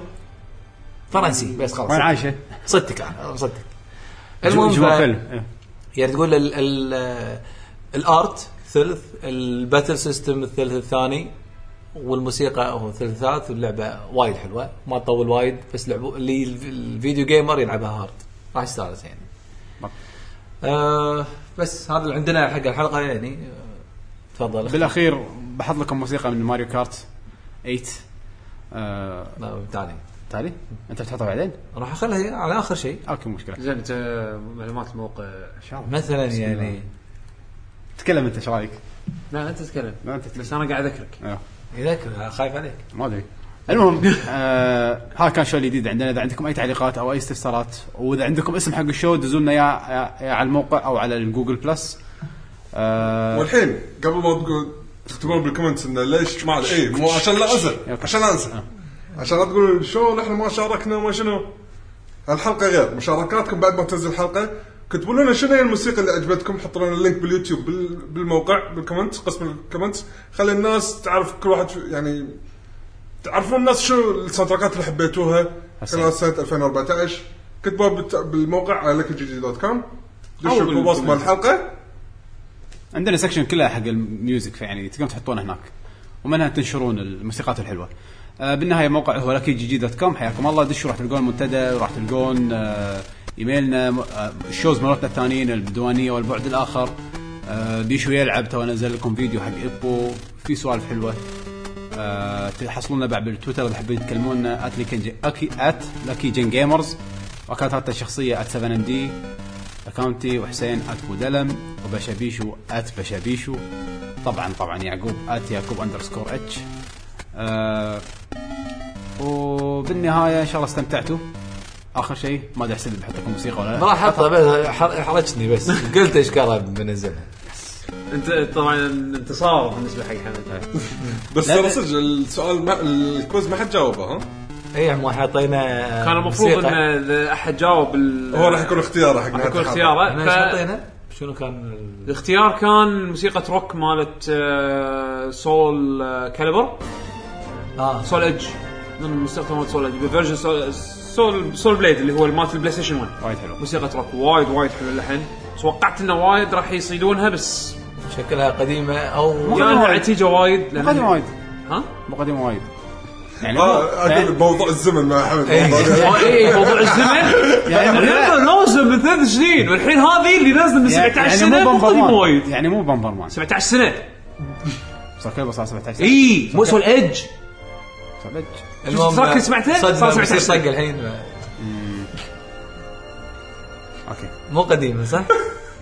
فرنسي. بس خلاص. وين عايشة؟ صدق أنا صدق المهم ف- فيلم. يعني تقول ال ال ال art ثلث ال battle system الثلث الثاني والموسيقى هو ثلث ثالث واللعبة وايد حلوة. ما تطول وايد بس لعبوا اللي ال video gamer يلعبها hard راح يستانس يعني. آه بس هذا اللي عندنا حق الحلقة يعني. تفضل. بالأخير بحط لكم موسيقى من Mario Kart 8 آه، لا، تعالي تالي؟ أنت بتحطها بعدين؟ راح اخليها على آخر شيء. okay مو مشكلة. زين أنت معلومات الموقع مثلا يعني. تكلم أنت إيش رأيك؟ لا أنت تتكلم. لا أنت بس أنا قاعد أذكرك. آه. يذكر خايف عليك. ما أدري. المهم آه هذا كان show الجديد عندنا. إذا عندكم أي تعليقات أو أي استفسارات وإذا عندكم اسم حق ال show دزوا لنا يا, يا, يا على الموقع أو على ال Google Plus. آه والحين قبل ما تقول تكتبون بال comments انه ليش ما اي مو عشان لا انسى عشان لا انسى عشان لا تقول شو نحن ما شاركنا ما شنو؟ الحلقة غير مشاركاتكم بعد ما تنزل الحلقة كتبوا لنا شنو هي الموسيقى اللي عجبتكم حطوا لنا ال link بال YouTube بال- بالموقع بال comment قسم ال comment. خلي الناس تعرف كل واحد يعني تعرفون الناس شو ال soundtrack ات اللي حبيتوها. خلال سنة 2014 كتبوها بالموقع على لكجي dot com. دشوا أو بالوصف مال الحلقة. عندنا سكشن كلها حق الميوزك يعني تقدرون تحطونه هناك. ومنها تنشرون الموسيقات الحلوة. بالنهاية الموقع هو لكي جي جي دوت كوم. حياكم الله. دشوا راح تلقون المنتدى وراح تلقون آه إيميلنا آه الشوز مالتنا الثانيين البدوانية والبعد الآخر. آه بيشو يلعب. تو أنزل لكم فيديو حق إيبو. في سوالف حلوة. آه تحصلونا بعد بالتويتر. إذا حابين تكلمونا ات لكي جن جيمرز واكونتاتنا الشخصية ات 7 إم دي. اكونتي وحسين ات بودلم وبشابيشو ات بشابيشو. طبعا طبعا يعقوب ات يعقوب اندرسكور اتش آه وبالنهاية إن شاء الله استمتعتوا. آخر شيء ما أدري احسب بحط لكم موسيقى ولا ما لا. راح احطها بس حر- حرجتني بس. قلت إيش كان بنزلها أنت طبعا انتصار بالنسبة حق حمد بس لا، ترى. صدق السؤال ما الكويز ما حد جاوبه ها؟ اي عم حطينا كان المفروض. إن إذا أحد جاوب ال- هو راح يكون اختياره حق راح يكون. اختياره. إحنا إيش ف- حطينا؟ شنو كان ال- الاختيار كان موسيقى روك مالت آه، Soul آه، Calibur. آه. Soul Edge من موسيقى مالت Soul Edge ب version Soul Soul, Soul Blade اللي هو مالت ال PlayStation 1 وايد حلو. موسيقى روك وايد وايد حلو اللحن. توقعت إنه وايد راح يصيدونها بس شكلها قديمة أو مو يا قديمة انها وايد. عتيجة وايد ها؟ مقدم وايد. يعني آه يعني- موضوع الزمن مع حمد. إيه. موضوع- [laughs] اي موضوع الزمن. [laughs] يعني اللعبه نازله من ثلاث سنين. والحين هذه اللي نازلة من 17 يعني سنة مو مو قديمة وايد. يعني مو بمبر مان 17 سنة. صار كلبه صار 17 سنة؟ اي مو سول ايدج صار لج. شفت التراك اللي سمعته؟ صار صدق 17 بصير سنة. طق الحين أوكي. مو قديمة صح؟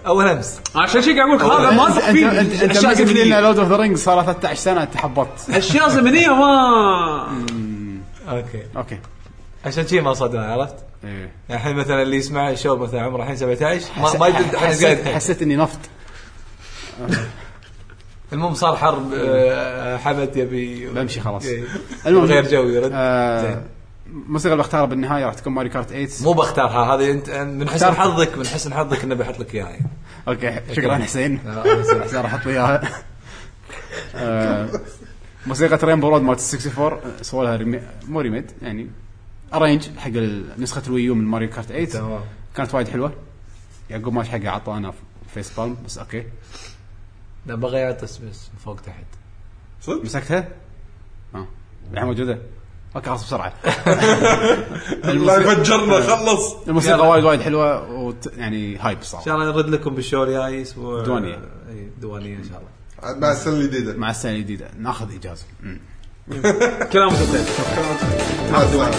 أول أمس. عشان شي قاعد أقول لك هذا ما انت انت انت أشياء ما قلت لي ان Lord of the Rings صار 13 سنة تحبطت أشياء زمنية ما. okay. okay. عشان شي ما صدق عرفت؟ يعني الحين مثلا اللي يسمع ال show مثلا عمره الحين 17 ما يدري حسيت إني نفط. المهم صار حرب آه، حمد يبي بمشي خلاص. إيه. المهم غير جو يرد آه زين. الموسيقى اللي بختارها بالنهاية راح تكون Mario Kart 8 مو بختارها هذه انت من حسن. حظك من حسن حظك إنه بيحط لك إياها OK شكرا حسين آه،. [laughs] حسين راح أحط لي اياها آه، موسيقى Rainbow Road مالت 64 آه، سووا لها rema... مو remade يعني arrange حق ال- نسخة ال Wii U من Mario Kart 8 تمام كانت وايد حلوة يعقوب ماش حقه عطانا facepalm بس OK لا بغى يعطس بس من فوق تحت. صدق؟ مسكتها؟ آه. الحين موجودة. OK خلاص بسرعة. [laughs] لا يفجرنا خلص. الموسيقى. وايد وايد حلوة وت... يعني hype إن صراحة شاء الله نرد لكم بال show الجاي أسبوع. دوانية. إي دوانية إن شاء الله. عاد مع السنة الجديدة. مع السنة الجديدة. ناخذ إجازة. [laughs] كلام طيب مع السلامة.